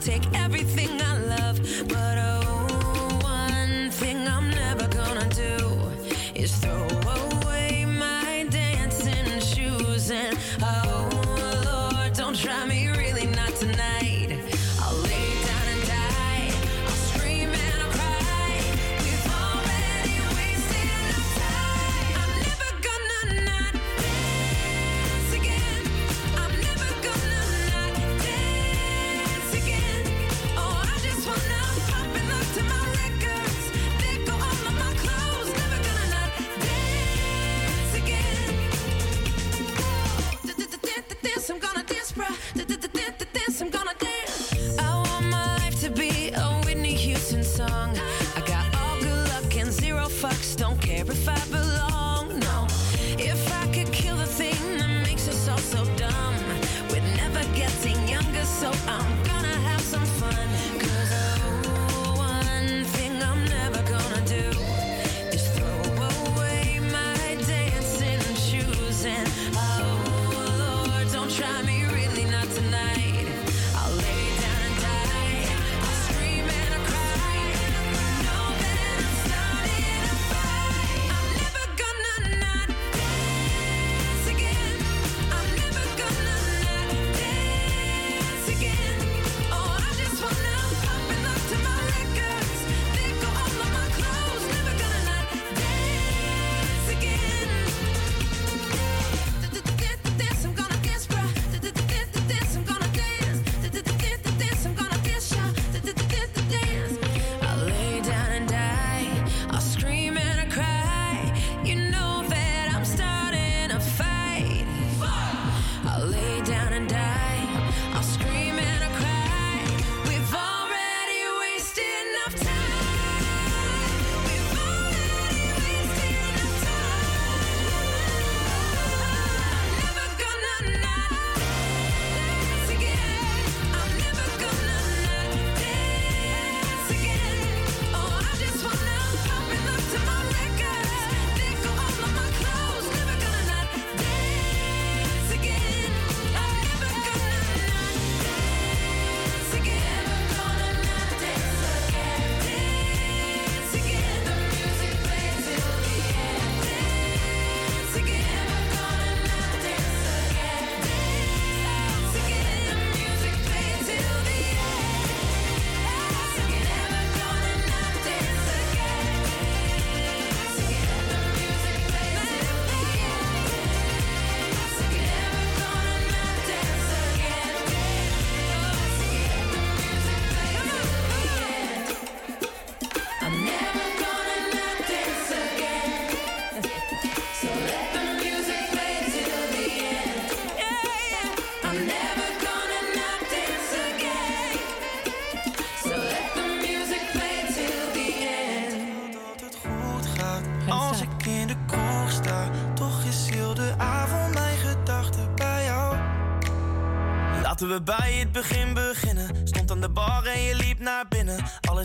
[SPEAKER 7] take everything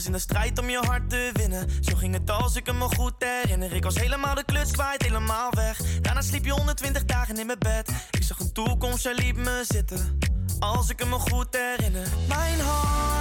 [SPEAKER 21] in de strijd om je hart te winnen. Zo ging het als ik me goed herinner. Ik was helemaal de kluts waait helemaal weg. Daarna sliep je 120 dagen in mijn bed. Ik zag een toekomst, jij liep me zitten. Als ik me goed herinner. Mijn hart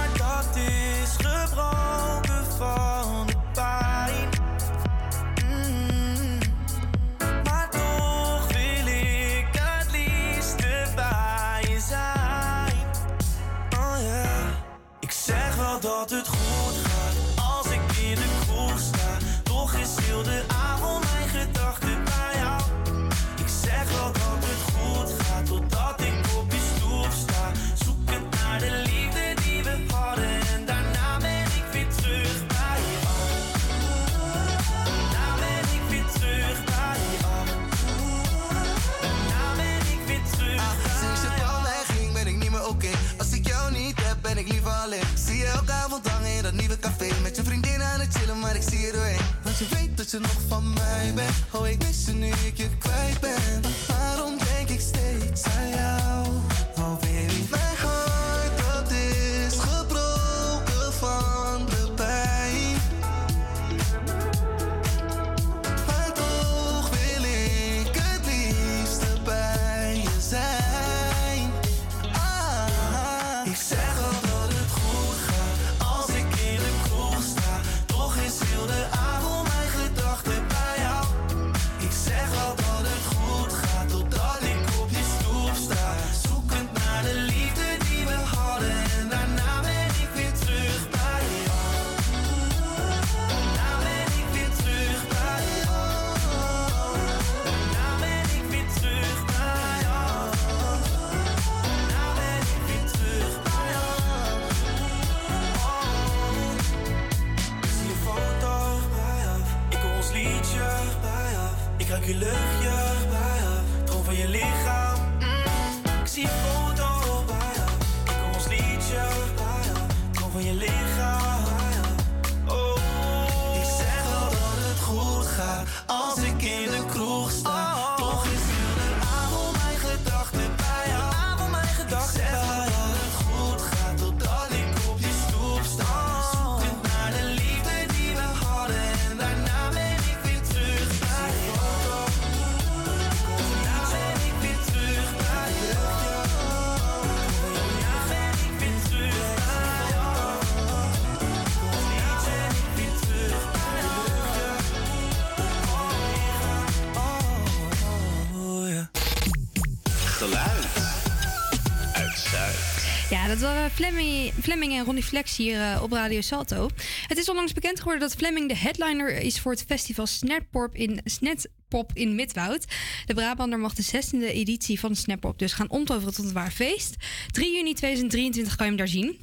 [SPEAKER 21] dat
[SPEAKER 13] waren eh, Fleming, Fleming en Ronnie Flex hier eh, op Radio Salto. Het is onlangs bekend geworden dat Fleming de headliner is voor het festival Snappop in, Snappop in Midwoud. De Brabander mag de 16e editie van Snappop dus gaan omtoveren tot een waar feest. 3 juni 2023 kan je hem daar zien.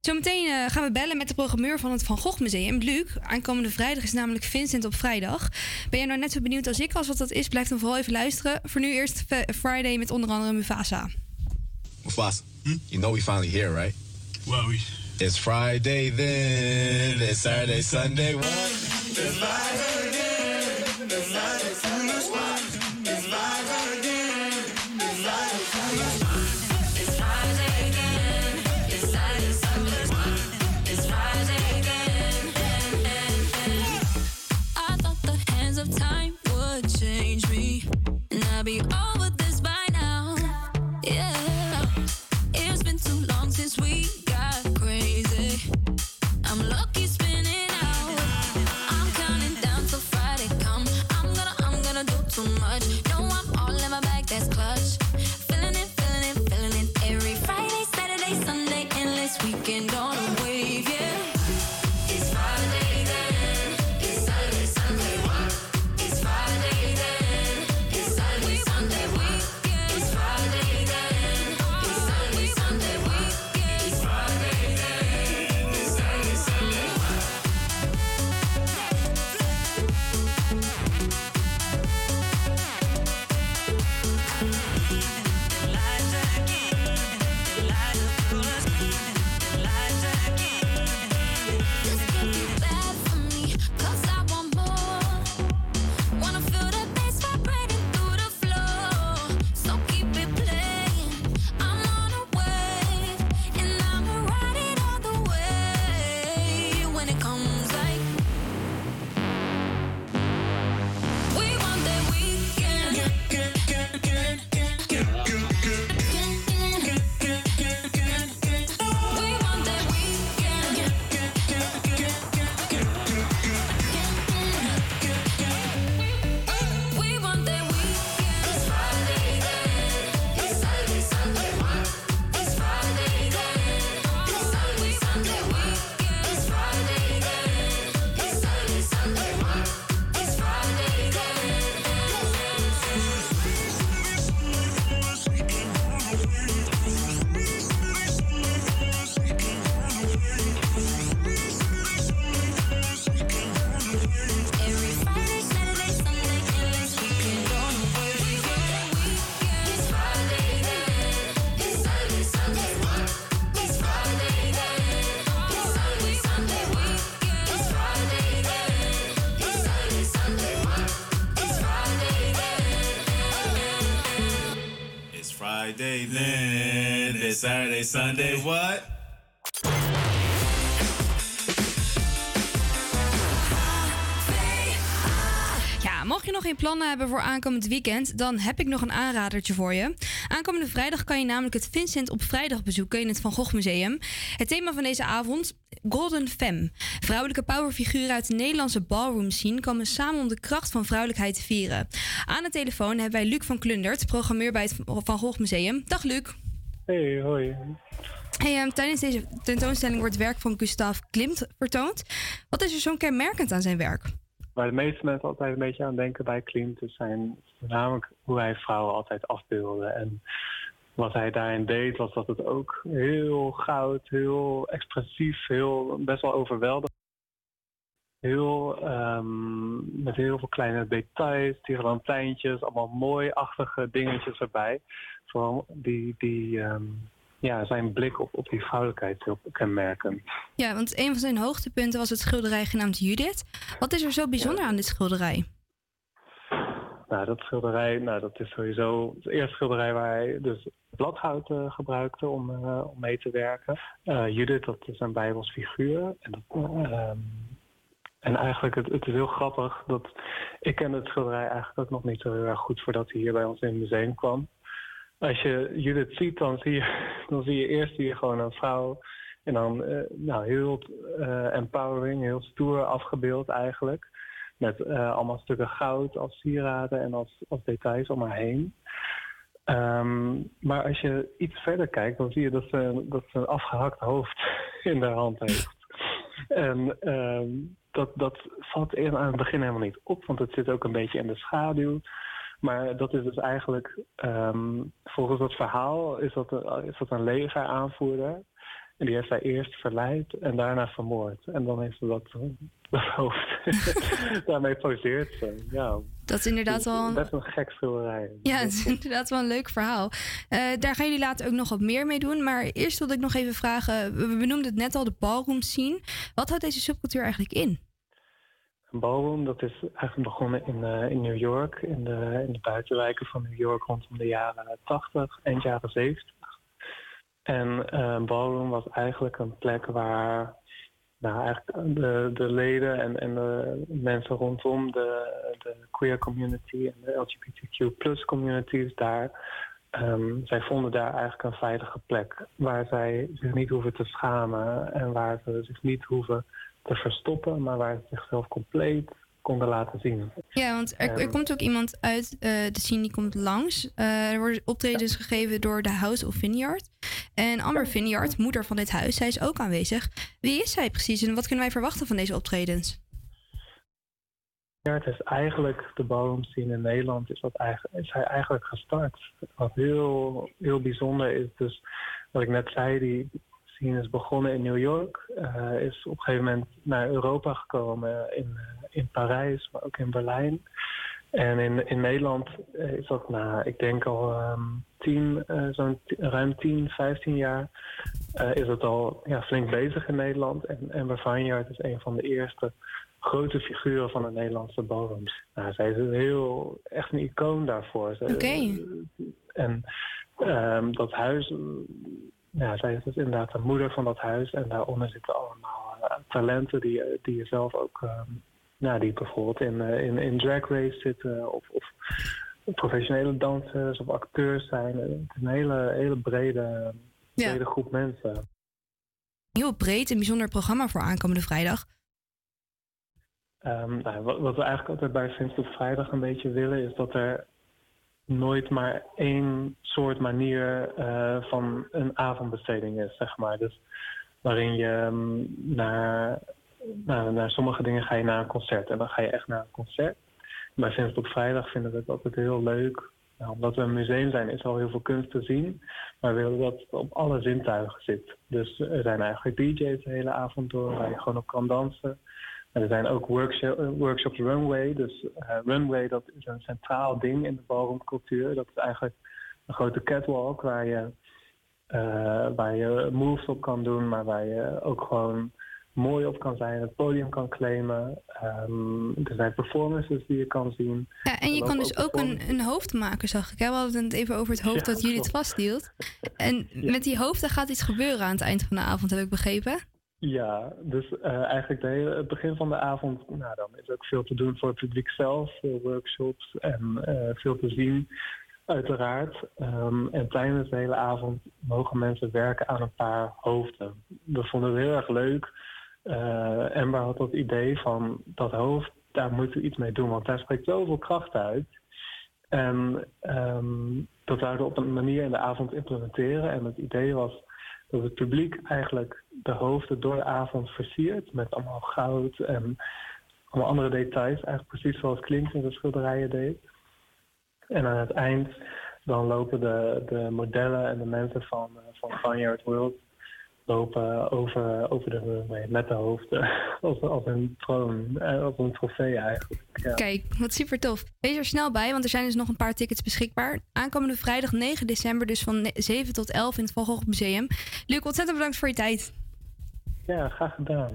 [SPEAKER 13] Zometeen eh, gaan we bellen met de programmeur van het Van Gogh Museum, Luc. Aankomende vrijdag is namelijk Vincent op vrijdag. Ben jij nou net zo benieuwd als ik als wat dat is? Blijf dan vooral even luisteren. Voor nu eerst Friday met onder andere Mufasa.
[SPEAKER 11] Mufasa. Hmm? You know we finally here, right? Well, we. It's Friday then. It's Saturday, Sunday. What?
[SPEAKER 22] Sunday,
[SPEAKER 23] what?
[SPEAKER 13] Ja, mocht je nog geen plannen hebben voor aankomend weekend, dan heb ik nog een aanradertje voor je. Aankomende vrijdag kan je namelijk het Vincent op vrijdag bezoeken in het Van Gogh Museum. Het thema van deze avond, Golden Femme. Vrouwelijke powerfiguren uit de Nederlandse ballroom scene komen samen om de kracht van vrouwelijkheid te vieren. Aan de telefoon hebben wij Luc van Klundert, programmeur bij het Van Gogh Museum. Dag Luc.
[SPEAKER 24] Hey, hoi.
[SPEAKER 13] Hey, ehm, tijdens deze tentoonstelling wordt werk van Gustav Klimt vertoond. Wat is er zo'n kenmerkend aan zijn werk?
[SPEAKER 24] Waar de meeste mensen altijd een beetje aan denken bij Klimt, is zijn voornamelijk hoe hij vrouwen altijd afbeelde. En wat hij daarin deed, was dat het ook heel goud, heel expressief, heel, best wel overweldigend. Heel, ehm, met heel veel kleine details, tirelantijntjes, allemaal mooi-achtige dingetjes erbij. Vooral die, die ehm, ja, zijn blik op, op die vrouwelijkheid heel kenmerkend.
[SPEAKER 13] Ja, want een van zijn hoogtepunten was het schilderij genaamd Judith. Wat is er zo bijzonder aan dit schilderij?
[SPEAKER 24] Nou, dat schilderij, nou, dat is sowieso het eerste schilderij waar hij dus bladhout eh, gebruikte om, eh, om mee te werken. Eh, Judith, dat is een Bijbels figuur. En, dat, ehm, en eigenlijk, het, het is heel grappig dat ik ken het schilderij eigenlijk ook nog niet zo heel erg goed voordat hij hier bij ons in het museum kwam. Als je Judith ziet, dan zie je, dan zie je eerst je gewoon een vrouw en dan eh, nou, heel eh, empowering, heel stoer afgebeeld eigenlijk. Met eh, allemaal stukken goud als sieraden en als, als details om haar heen. Ehm, maar als je iets verder kijkt, dan zie je dat ze, dat ze een afgehakt hoofd in de hand heeft. En ehm, dat, dat valt aan het begin helemaal niet op, want het zit ook een beetje in de schaduw. Maar dat is dus eigenlijk, ehm, volgens het verhaal, is dat, een, is dat een legeraanvoerder. En die heeft hij eerst verleid en daarna vermoord. En dan heeft ze dat, dat hoofd. Daarmee poseert ze. Ja.
[SPEAKER 13] Dat is inderdaad wel een-
[SPEAKER 24] Best een gek schilderij.
[SPEAKER 13] Ja, het is inderdaad wel een leuk verhaal. Eh, daar gaan jullie later ook nog wat meer mee doen. Maar eerst wilde ik nog even vragen, we we benoemden het net al, de ballroom scene. Wat houdt deze subcultuur eigenlijk in?
[SPEAKER 24] Ballroom, dat is eigenlijk begonnen in, eh, in New York, in de, in de buitenwijken van New York rondom de jaren 80, eind jaren 70. En eh, een ballroom was eigenlijk een plek waar nou, eigenlijk de, de leden en, en de mensen rondom de, de queer community en de LGBTQ plus communities daar, ehm, zij vonden daar eigenlijk een veilige plek waar zij zich niet hoeven te schamen en waar ze zich niet hoeven te verstoppen, maar waar ze zichzelf compleet konden laten zien.
[SPEAKER 13] Ja, want er, er komt ook iemand uit eh, de scene die komt langs. Eh, er worden optredens gegeven door de House of Vineyard. En Amber Vineyard, moeder van dit huis, zij is ook aanwezig. Wie is zij precies en wat kunnen wij verwachten van deze optredens?
[SPEAKER 24] Ja, het is eigenlijk de ballroom scene in Nederland is, dat eigenlijk, is hij eigenlijk gestart. Wat heel, heel bijzonder is, dus wat ik net zei, die scene is begonnen in New York, eh, is op een gegeven moment naar Europa gekomen in, eh, in Parijs, maar ook in Berlijn. En in, in Nederland eh, is dat, nou, ik denk al ehm, tien, eh, zo'n ruim 10, 15 jaar eh, is het al ja, flink bezig in Nederland. En Amber Vineyard is een van de eerste grote figuren van de Nederlandse ballrooms. Nou, zij is een heel, echt een icoon daarvoor.
[SPEAKER 13] Oké.
[SPEAKER 24] En ehm, dat huis, ja, zij is dus inderdaad de moeder van dat huis. En daaronder zitten allemaal eh, talenten die, je- die je zelf ook, nou, die bijvoorbeeld in, eh, in, in drag race zitten of, of professionele dansers of acteurs zijn. Het is een hele, hele brede,
[SPEAKER 13] Ja.
[SPEAKER 24] brede groep mensen.
[SPEAKER 13] Heel breed en bijzonder programma voor aankomende vrijdag.
[SPEAKER 24] Ehm, nou, wat, wat we eigenlijk altijd bij Sinds op Vrijdag een beetje willen, is dat er nooit maar één soort manier eh, van een avondbesteding is, zeg maar. Dus waarin je ehm, naar, naar, sommige dingen ga je naar een concert en dan ga je echt naar een concert. Bij Sinds op Vrijdag vinden we het altijd heel leuk. Nou, omdat we een museum zijn, is al heel veel kunst te zien. Maar we willen dat het op alle zintuigen zit. Dus er zijn eigenlijk DJ's de hele avond door waar je gewoon op kan dansen. En er zijn ook workshop, eh, workshops runway. Dus eh, runway dat is een centraal ding in de ballroomcultuur. Dat is eigenlijk een grote catwalk waar je, eh, waar je moves op kan doen, maar waar je ook gewoon mooi op kan zijn, het podium kan claimen. Ehm, er zijn performances die je kan zien.
[SPEAKER 13] Ja, en je kan dus ook een, een hoofd maken, zag ik. Hè? We hadden het even over het hoofd
[SPEAKER 24] Ja,
[SPEAKER 13] dat jullie het vasthield. En met die hoofden gaat iets gebeuren aan het eind van de avond, heb ik begrepen.
[SPEAKER 24] Ja, dus eh, eigenlijk de hele, het begin van de avond, nou, dan is ook veel te doen voor het publiek zelf, veel workshops en eh, veel te zien, uiteraard. Ehm, en tijdens de hele avond mogen mensen werken aan een paar hoofden. We vonden het heel erg leuk. Eh Amber had dat idee van dat hoofd, daar moeten we iets mee doen, want daar spreekt zoveel kracht uit. En ehm, dat zouden we op een manier in de avond implementeren. En het idee was dat het publiek eigenlijk de hoofden door de avond versiert met allemaal goud en allemaal andere details. Eigenlijk precies zoals Klink in de schilderijen deed. En aan het eind dan lopen de, de modellen en de mensen van, eh, van Vineyard World lopen over, over de runway met de hoofden als, als een troon, eh, als een trofee eigenlijk. Ja.
[SPEAKER 13] Kijk, wat super tof. Wees er snel bij, want er zijn dus nog een paar tickets beschikbaar. Aankomende vrijdag 9 december, dus van ne- 7 tot 11 in het Van Gogh Museum. Luc, ontzettend bedankt voor je tijd.
[SPEAKER 24] Ja, graag gedaan.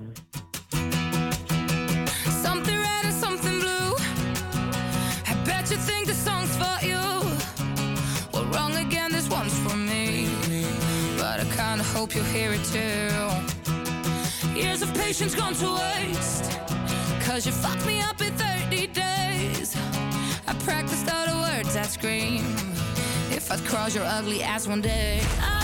[SPEAKER 11] Hope you hear it too. Years of patience gone to waste. Cause you fucked me up in 30 days. I practiced all the words I scream. If I'd cross your ugly ass one day. I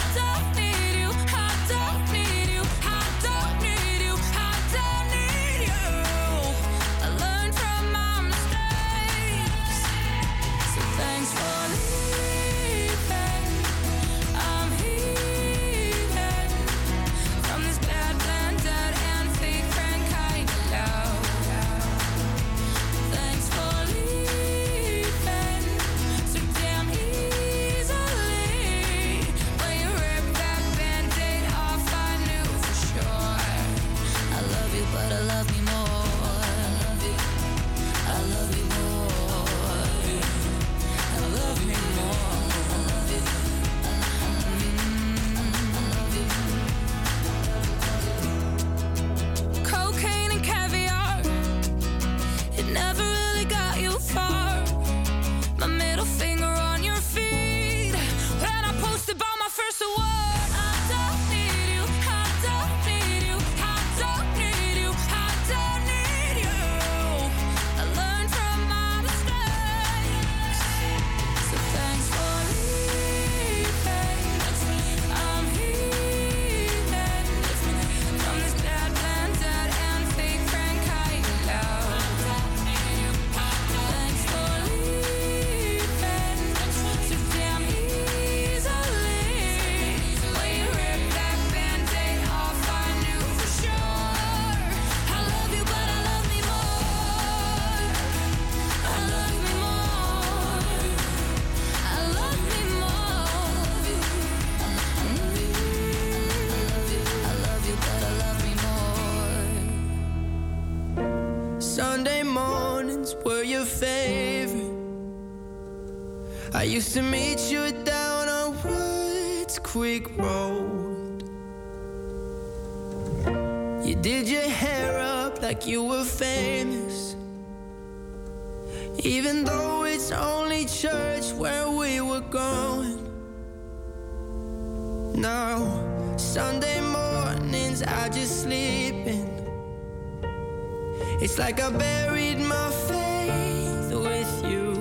[SPEAKER 25] It's like I buried my faith with you.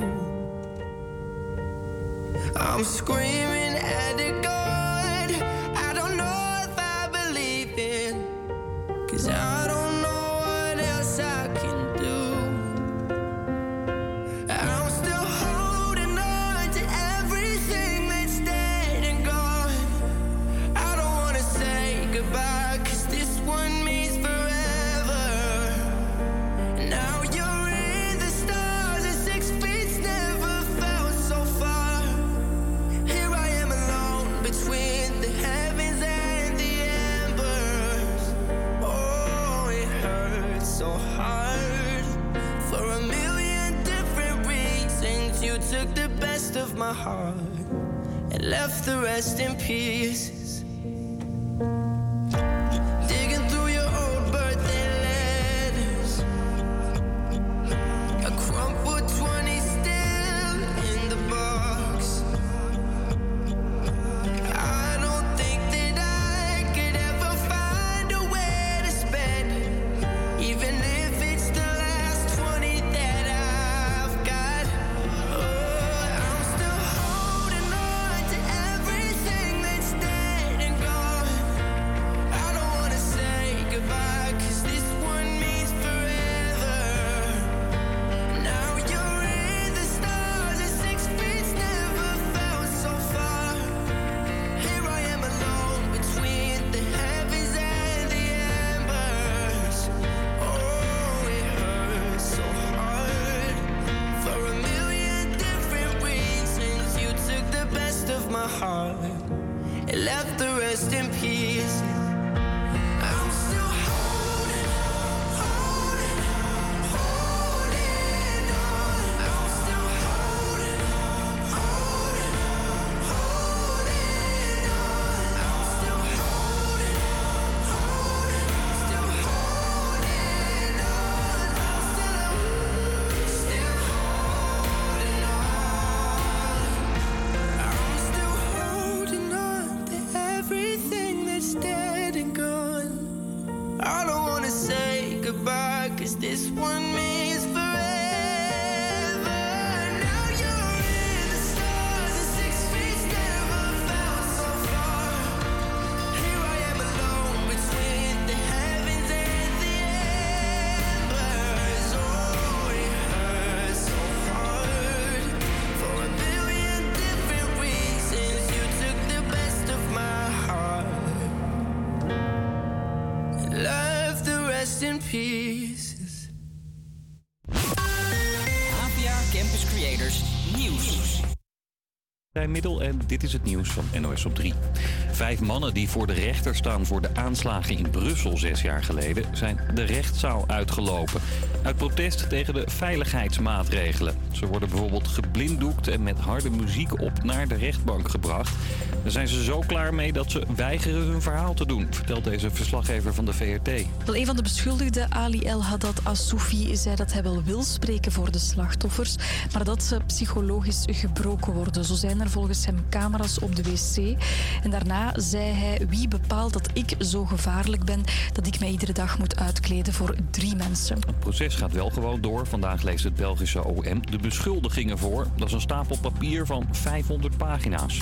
[SPEAKER 25] I'm screaming at a God I don't know if I believe in. Cause I don't my heart and left the rest in pieces.
[SPEAKER 26] Dit is het nieuws van NOS op 3. Vijf mannen die voor de rechter staan voor de aanslagen in Brussel zes jaar geleden... zijn de rechtszaal uitgelopen. Uit protest tegen de veiligheidsmaatregelen. Ze worden bijvoorbeeld geblinddoekt en met harde muziek op naar de rechtbank gebracht. Daar zijn ze zo klaar mee dat ze weigeren hun verhaal te doen... vertelt deze verslaggever van de VRT.
[SPEAKER 27] Wel, een van de beschuldigden, Ali El Haddad Assoufi, zei dat hij wel wil spreken voor de slachtoffers, maar dat ze psychologisch gebroken worden. Zo zijn er volgens hem camera's op de wc. En daarna zei hij: Wie bepaalt dat ik zo gevaarlijk ben dat ik mij iedere dag moet uitkleden voor drie mensen?
[SPEAKER 26] Het proces gaat wel gewoon door. Vandaag leest het Belgische OM de beschuldigingen voor. Dat is een stapel papier van 500 pagina's.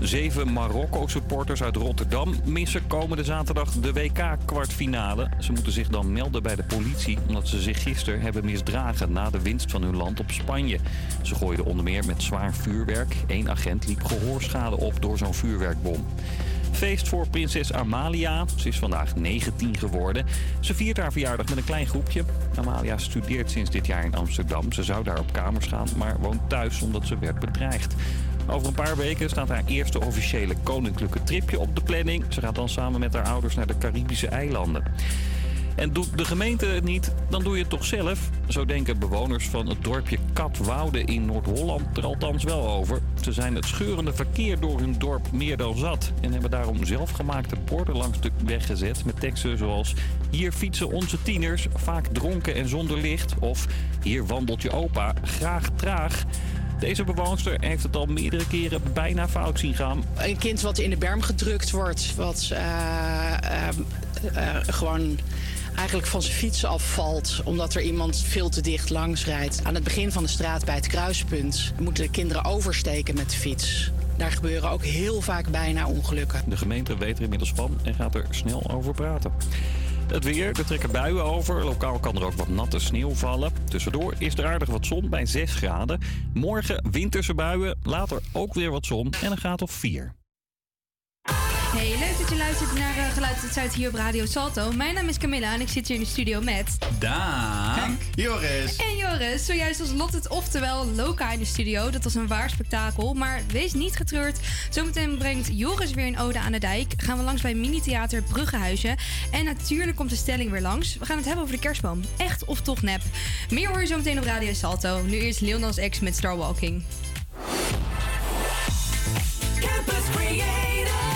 [SPEAKER 26] Zeven Marokko-supporters uit Rotterdam missen komende zaterdag de WK-kwartfinale. Ze moeten zich dan melden bij de politie omdat ze zich gisteren hebben misdragen na de winst van hun land op Spanje. Ze gooiden onder meer met zwaar vuurwerk. Eén agent liep gehoorschade op door zo'n vuurwerkbom. Feest voor prinses Amalia. Ze is vandaag 19 geworden. Ze viert haar verjaardag met een klein groepje. Amalia studeert sinds dit jaar in Amsterdam. Ze zou daar op kamers gaan, maar woont thuis omdat ze werd bedreigd. Over een paar weken staat haar eerste officiële koninklijke tripje op de planning. Ze gaat dan samen met haar ouders naar de Caribische eilanden. En doet de gemeente het niet, dan doe je het toch zelf. Zo denken bewoners van het dorpje Katwoude in Noord-Holland er althans wel over. Ze zijn het scheurende verkeer door hun dorp meer dan zat. En hebben daarom zelfgemaakte borden langs de weg gezet met teksten zoals... Hier fietsen onze tieners, vaak dronken en zonder licht. Of hier wandelt je opa, graag traag. Deze bewoonster heeft het al meerdere keren bijna fout zien gaan.
[SPEAKER 28] Een kind wat in de berm gedrukt wordt, wat eh, eh, eh, gewoon eigenlijk van zijn fiets afvalt omdat er iemand veel te dicht langs rijdt. Aan het begin van de straat bij het kruispunt moeten de kinderen oversteken met de fiets. Daar gebeuren ook heel vaak bijna ongelukken.
[SPEAKER 26] De gemeente weet er inmiddels van en gaat er snel over praten. Het weer, er trekken buien over. Lokaal kan er ook wat natte sneeuw vallen. Tussendoor is er aardig wat zon bij 6 graden. Morgen winterse buien, later ook weer wat zon en een graad of 4.
[SPEAKER 13] Hey, leuk dat je luistert naar uh, Geluid uit Zuid hier op Radio Salto. Mijn naam is Camilla en ik zit hier in de studio met...
[SPEAKER 10] Daan.
[SPEAKER 29] Joris.
[SPEAKER 13] En Joris, zojuist als Lot het oftewel Loka in de studio. Dat was een waar spektakel, maar wees niet getreurd. Zometeen brengt Joris weer een ode aan de dijk. Gaan we langs bij Mini-theater Bruggehuizen. En natuurlijk komt de stelling weer langs. We gaan het hebben over de kerstboom. Echt of toch nep? Meer hoor je zometeen op Radio Salto. Nu eerst Lil Nas X met Starwalking.
[SPEAKER 9] Campus Creators,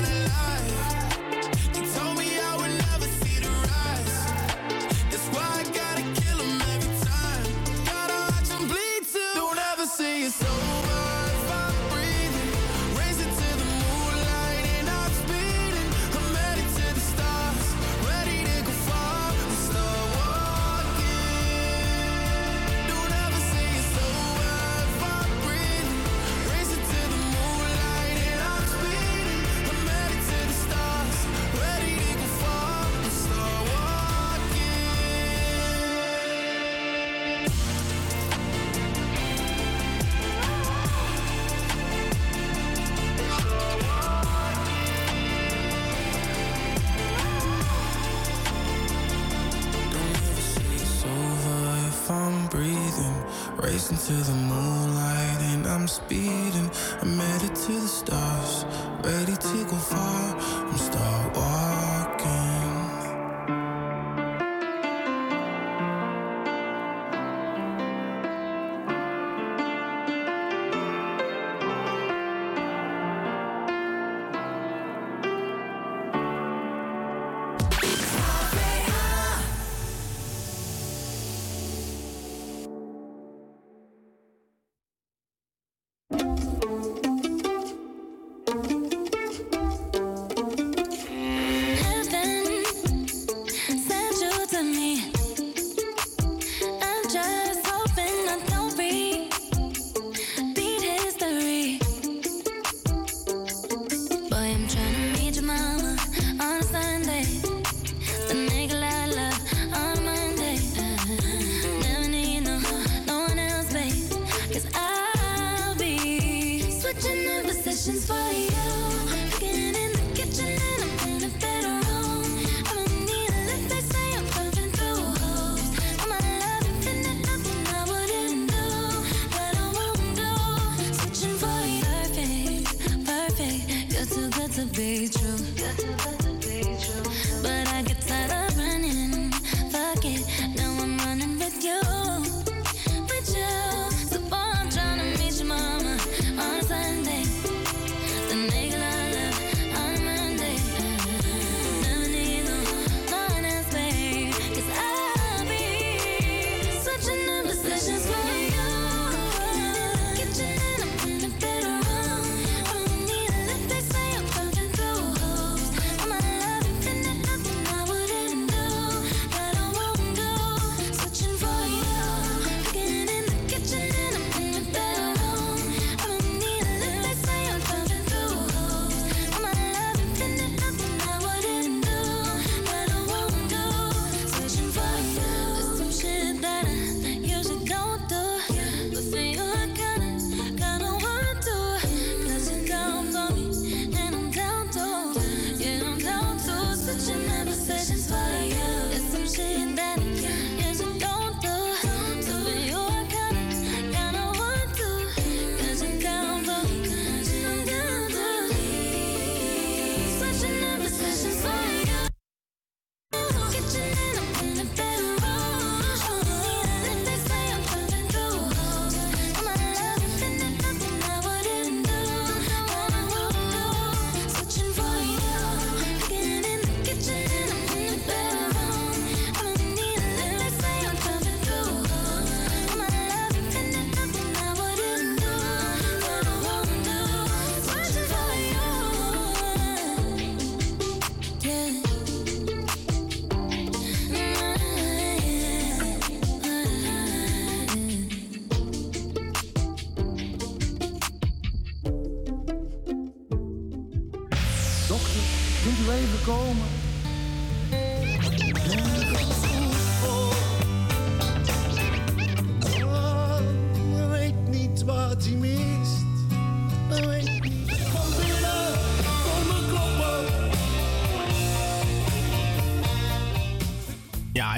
[SPEAKER 9] to the moonlight and I'm speeding.
[SPEAKER 30] I made it to the
[SPEAKER 31] stars.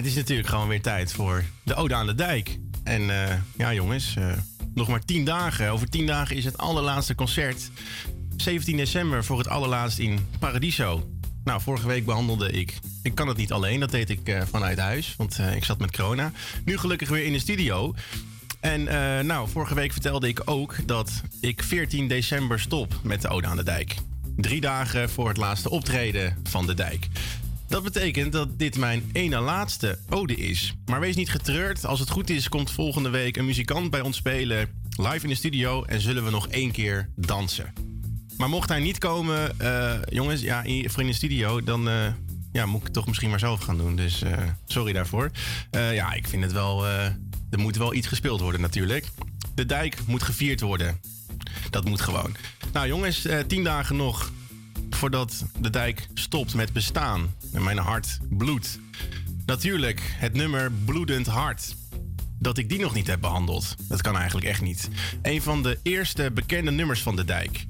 [SPEAKER 14] Het is natuurlijk gewoon weer tijd voor de Ode aan de Dijk. En eh, ja, jongens, eh, nog maar tien dagen. Over tien dagen is het allerlaatste concert. 17 december voor het allerlaatst in Paradiso. Nou, vorige week behandelde ik. Ik kan het niet alleen, dat deed ik eh, vanuit huis, want ik zat met corona. Nu gelukkig weer in de studio. En nou, vorige week vertelde ik ook dat ik 14 december stop met de Ode aan de Dijk. Drie dagen voor het laatste optreden van de dijk. Dat betekent dat dit mijn ene laatste ode is. Maar wees niet getreurd. Als het goed is, komt volgende week een muzikant bij ons spelen. Live in de studio en zullen we nog één keer dansen. Maar mocht hij niet komen, eh, jongens, ja, voor in de studio, dan eh, ja, moet ik het toch misschien maar zelf gaan doen. Dus eh, sorry daarvoor. Ja, ik vind het wel. er moet wel iets gespeeld worden, natuurlijk. De dijk moet gevierd worden. Dat moet gewoon. Nou, jongens, tien dagen nog voordat de dijk stopt met bestaan. En mijn hart bloedt. Natuurlijk, het nummer Bloedend Hart. Dat ik die nog niet heb behandeld. Dat kan eigenlijk echt niet. Een van de eerste bekende nummers van de dijk.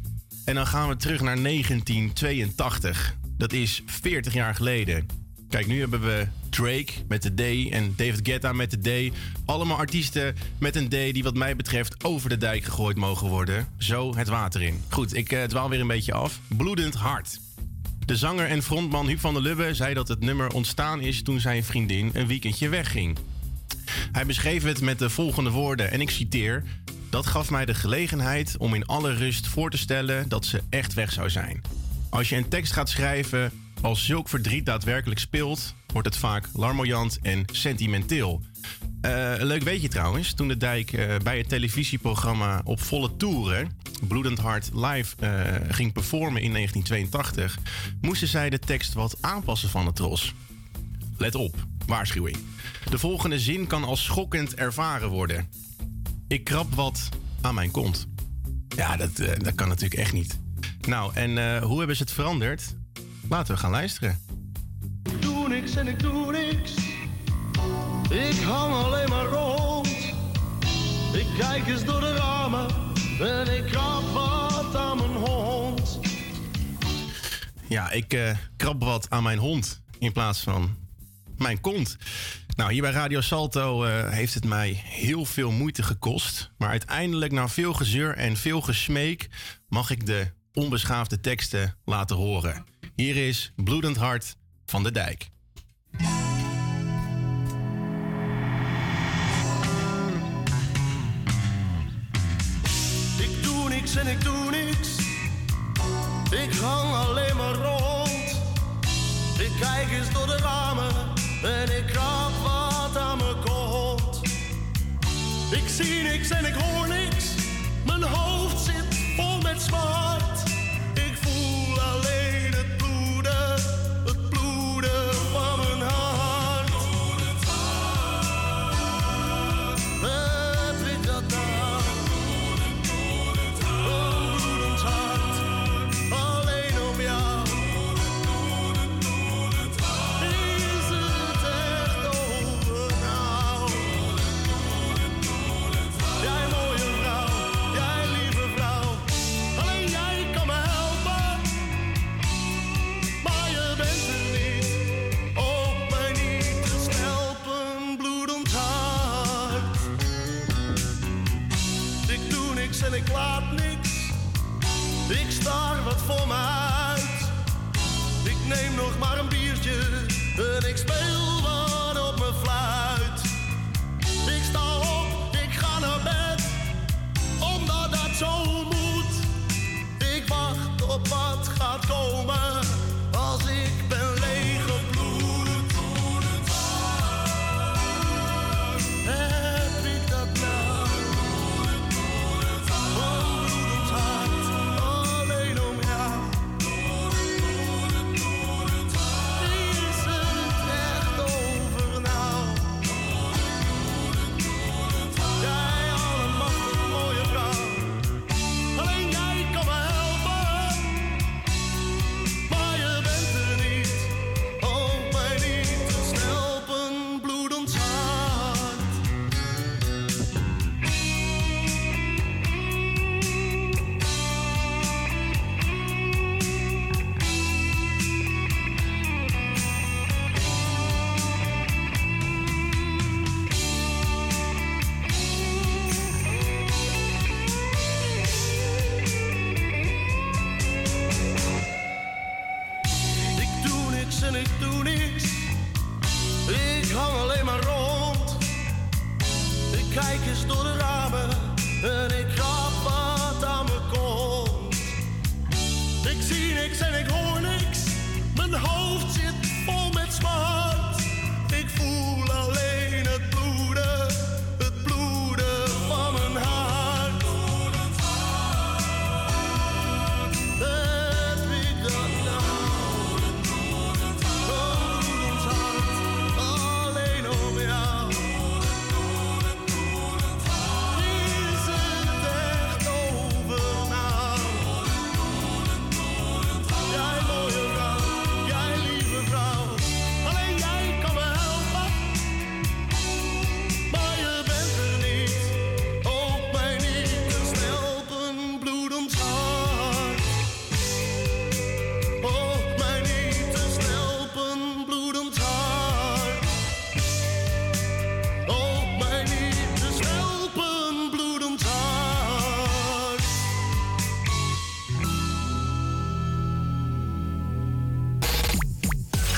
[SPEAKER 14] En dan gaan we terug naar 1982. Dat is 40 jaar geleden. Kijk, nu hebben we Drake met de D en David Guetta met de D. Allemaal artiesten met een D die wat mij betreft over de dijk gegooid mogen worden. Zo het water in. Goed, ik eh, dwaal weer een beetje af. Bloedend hart. De zanger en frontman Huub van der Lubbe zei dat het nummer ontstaan is toen zijn vriendin een weekendje wegging. Hij beschreef het met de volgende woorden, en ik citeer: Dat gaf mij de gelegenheid om in alle rust voor te stellen dat ze echt weg zou zijn. Als je een tekst gaat schrijven als zulk verdriet daadwerkelijk speelt, wordt het vaak larmoyant en sentimenteel. Eh, een leuk weetje trouwens, toen de dijk eh, bij het televisieprogramma op volle toeren Bloedend Hart live eh, ging performen in 1982, moesten zij de tekst wat aanpassen van het tros. Let op, waarschuwing. De volgende zin kan als schokkend ervaren worden. Ik krab wat aan mijn kont. Ja, dat, dat kan natuurlijk echt niet. Nou, en hoe hebben ze het veranderd? Laten we gaan luisteren.
[SPEAKER 32] Ik doe niks en ik doe niks. Ik hang alleen maar rond. Ik kijk eens door de ramen en ik krab wat aan mijn hond.
[SPEAKER 14] Ja, ik eh, krab wat aan mijn hond in plaats van mijn kont. Nou, hier bij Radio Salto eh, heeft het mij heel veel moeite gekost. Maar uiteindelijk, na veel gezeur en veel gesmeek, mag ik de onbeschaafde teksten laten horen. Hier is Bloedend Hart van de Dijk.
[SPEAKER 32] En ik doe niks. Ik hang alleen maar rond. Ik kijk eens door de ramen en ik krab wat aan mijn kont. Ik zie niks en ik hoor niks. Mijn hoofd zit vol met smart.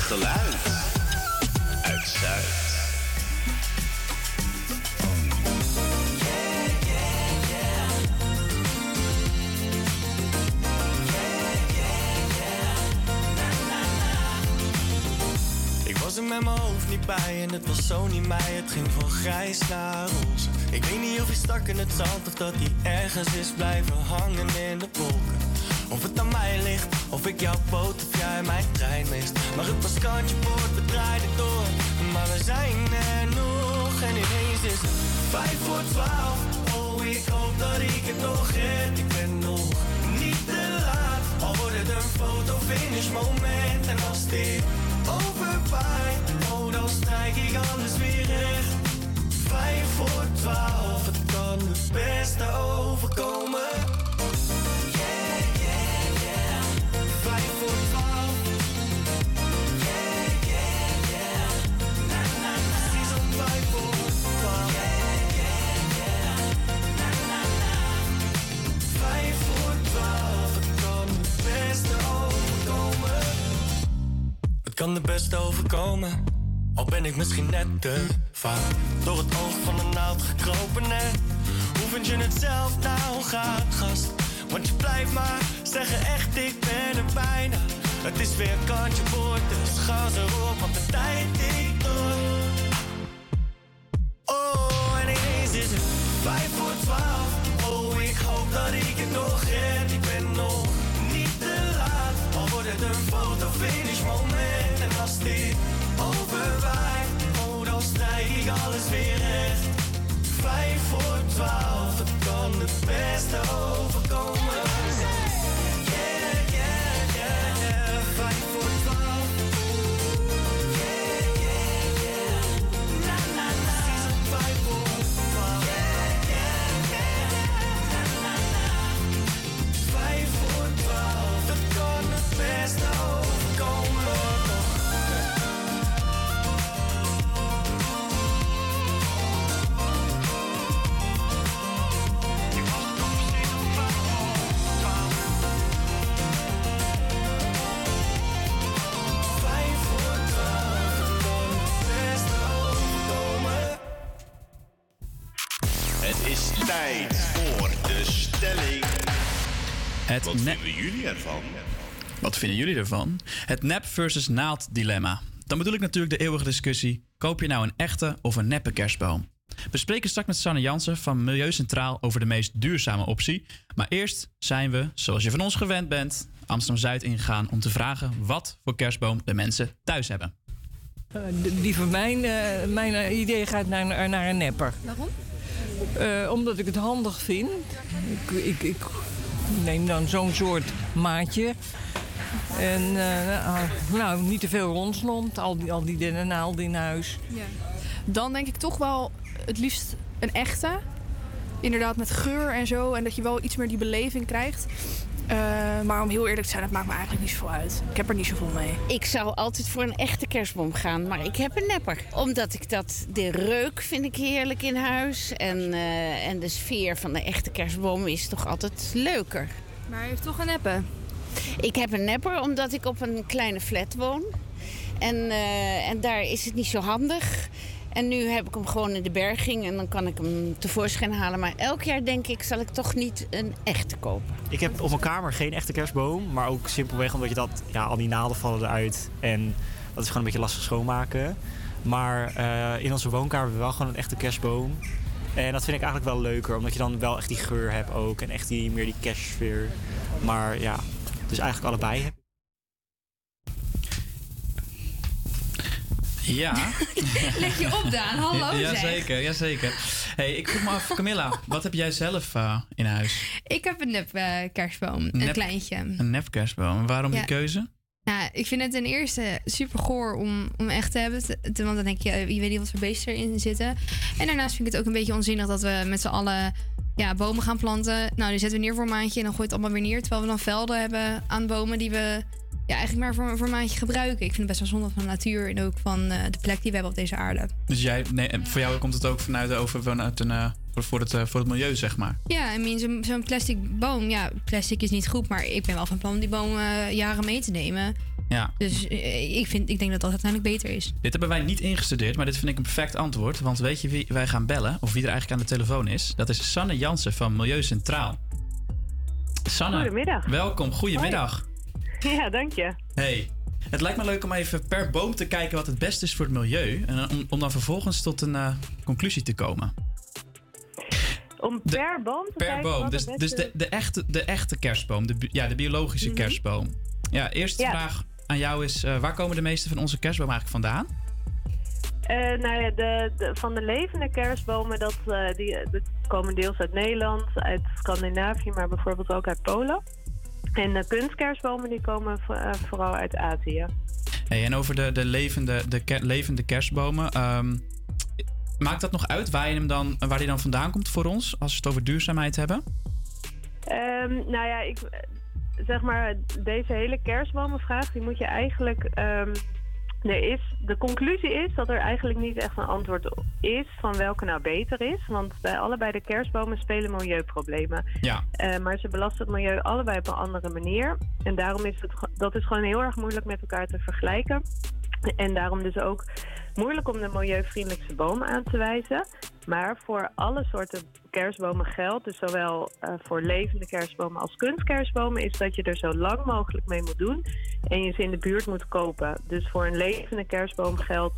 [SPEAKER 23] Geluid uit Zuid.
[SPEAKER 9] Ik was er met mijn hoofd niet bij en het was zo niet mij. Het ging van grijs naar roze. Ik weet niet of hij stak in het zand of dat hij ergens is blijven hangen in de wolken. Of het aan mij ligt, of ik jouw boot of jij mijn trein mist. Maar het was kantje boord, we draaiden door. Maar we zijn er nog en ineens is het vijf voor twaalf. Oh, ik hoop dat ik het nog red. Ik ben nog niet te laat. Al wordt het een fotofinish moment. En als dit overwaait, oh, dan strijk ik alles weer recht. Vijf voor twaalf, het kan het beste overkomen. Kan de beste overkomen. Al ben ik misschien net te vaak door het oog van een naald gekropen. En hoe vind je het zelf nou gaat, gast? Want je blijft maar zeggen echt, ik ben er bijna. Het is weer kantje boord, dus ga ze op, want de tijd tikt door. Oh, en ineens is het vijf voor twaalf. Oh, ik hoop dat ik het nog red. Ik ben nog laat. Al wordt het een fotofinish moment. En als dit overwaait, oh, dan strijk ik alles weer recht. Vijf voor twaalf, het kan het beste overkomen.
[SPEAKER 23] Tijd voor de stelling.
[SPEAKER 10] Het
[SPEAKER 23] Wat
[SPEAKER 10] ne-
[SPEAKER 23] vinden jullie ervan?
[SPEAKER 10] Wat vinden jullie ervan? Het nep versus naald dilemma. Dan bedoel ik natuurlijk de eeuwige discussie: koop je nou een echte of een neppe kerstboom? We spreken straks met Sanne Jansen van Milieu Centraal over de meest duurzame optie. Maar eerst zijn we, zoals je van ons gewend bent, Amsterdam Zuid ingegaan om te vragen wat voor kerstboom de mensen thuis hebben.
[SPEAKER 33] Eh, d- die van mijn, eh, mijn eh, idee gaat naar, naar een nepper.
[SPEAKER 13] Waarom?
[SPEAKER 33] Eh, omdat ik het handig vind. Ik, ik, ik neem dan zo'n soort maatje. En eh, nou, nou, niet te veel ronslomp. Al die, al die in huis.
[SPEAKER 34] Ja. Dan denk ik toch wel het liefst een echte. Inderdaad met geur en zo. En dat je wel iets meer die beleving krijgt. Eh, maar om heel eerlijk te zijn, het maakt me eigenlijk niet zoveel uit. Ik heb er niet zoveel mee.
[SPEAKER 35] Ik zou altijd voor een echte kerstboom gaan, maar ik heb een nepper. Omdat ik dat, de reuk vind ik heerlijk in huis. En, eh, en de sfeer van de echte kerstboom is toch altijd leuker.
[SPEAKER 34] Maar je heeft toch een neppe?
[SPEAKER 35] Ik heb een nepper omdat ik op een kleine flat woon. En, eh, en daar is het niet zo handig. En nu heb ik hem gewoon in de berging en dan kan ik hem tevoorschijn halen. Maar elk jaar denk ik, zal ik toch niet een echte kopen.
[SPEAKER 36] Ik heb op mijn kamer geen echte kerstboom, maar ook simpelweg omdat je dat, ja, al die naden vallen eruit en dat is gewoon een beetje lastig schoonmaken. Maar eh, in onze woonkamer hebben we wel gewoon een echte kerstboom. En dat vind ik eigenlijk wel leuker, omdat je dan wel echt die geur hebt ook en echt die, meer die kerstsfeer. Maar ja, dus eigenlijk allebei
[SPEAKER 10] Ja.
[SPEAKER 13] Leg je op, Daan. Hallo, zeg.
[SPEAKER 10] Jazeker, jazeker. Hey, ik vroeg me af, Camilla, wat heb jij zelf eh, in huis?
[SPEAKER 13] Ik heb een nep eh, kerstboom. Een kleintje.
[SPEAKER 10] Een nep kerstboom. Waarom
[SPEAKER 13] Ja.
[SPEAKER 10] die keuze?
[SPEAKER 13] Nou, ik vind het ten eerste super goor om, om echt te hebben. Te- te- want dan denk je, eh, je weet niet wat voor beesten erin zitten. En daarnaast vind ik het ook een beetje onzinnig dat we met z'n allen ja, bomen gaan planten. Nou, die zetten we neer voor een maandje en dan gooit het allemaal weer neer. Terwijl we dan velden hebben aan bomen die we ja, eigenlijk maar voor, voor een maandje gebruiken. Ik vind het best wel zonde van de natuur en ook van eh, de plek die we hebben op deze aarde.
[SPEAKER 10] Dus jij, nee, en voor jou komt het ook vanuit, over, vanuit een, eh, voor, het, eh, voor het milieu, zeg maar.
[SPEAKER 13] Ja, I mean, zo'n plastic boom. Ja, plastic is niet goed, maar ik ben wel van plan om die boom jaren mee te nemen.
[SPEAKER 10] Ja.
[SPEAKER 13] Dus ik, vind, ik denk dat dat uiteindelijk beter is.
[SPEAKER 10] Dit hebben wij niet ingestudeerd, maar dit vind ik een perfect antwoord. Want weet je wie wij gaan bellen, of wie er eigenlijk aan de telefoon is? Dat is Sanne Jansen van Milieu Centraal. Sanne,
[SPEAKER 37] Goedemiddag.
[SPEAKER 10] welkom. Goedemiddag.
[SPEAKER 37] Ja, dank je.
[SPEAKER 10] Hey, het lijkt me leuk om even per boom te kijken wat het beste is voor het milieu. En om, om dan vervolgens tot een eh, conclusie te komen.
[SPEAKER 37] Om per boom te
[SPEAKER 10] Per
[SPEAKER 37] kijken
[SPEAKER 10] boom.
[SPEAKER 37] wat
[SPEAKER 10] Dus,
[SPEAKER 37] het
[SPEAKER 10] dus
[SPEAKER 37] beste-
[SPEAKER 10] de, de, echte, de echte kerstboom. De, ja, de biologische
[SPEAKER 37] Mhm.
[SPEAKER 10] kerstboom. Ja, eerste
[SPEAKER 37] Ja.
[SPEAKER 10] vraag aan jou is: eh, waar komen de meeste van onze kerstbomen eigenlijk vandaan?
[SPEAKER 37] Eh, nou ja, de, de, van de levende kerstbomen, dat, eh, die, eh, die komen deels uit Nederland, uit Scandinavië, maar bijvoorbeeld ook uit Polen. En de kunstkerstbomen die komen eh, vooral uit Azië.
[SPEAKER 10] Hey, en over de, de, levende, de ke- levende kerstbomen. ehm, maakt dat nog uit waar, je hem dan, waar die dan vandaan komt voor ons? Als we het over duurzaamheid hebben?
[SPEAKER 37] Ehm, nou ja, ik, eh, zeg maar, deze hele kerstbomenvraag, die moet je eigenlijk... ehm, er is, de conclusie is dat er eigenlijk niet echt een antwoord is van welke nou beter is. Want bij allebei de kerstbomen spelen milieuproblemen.
[SPEAKER 10] Ja.
[SPEAKER 37] Eh, maar ze belasten het milieu allebei op een andere manier. En daarom is het, dat is gewoon heel erg moeilijk met elkaar te vergelijken. En daarom dus ook moeilijk om de milieuvriendelijkste bomen aan te wijzen. Maar voor alle soorten kerstbomen geldt, dus zowel eh, voor levende kerstbomen als kunstkerstbomen, is dat je er zo lang mogelijk mee moet doen en je ze in de buurt moet kopen. Dus voor een levende kerstboom geldt,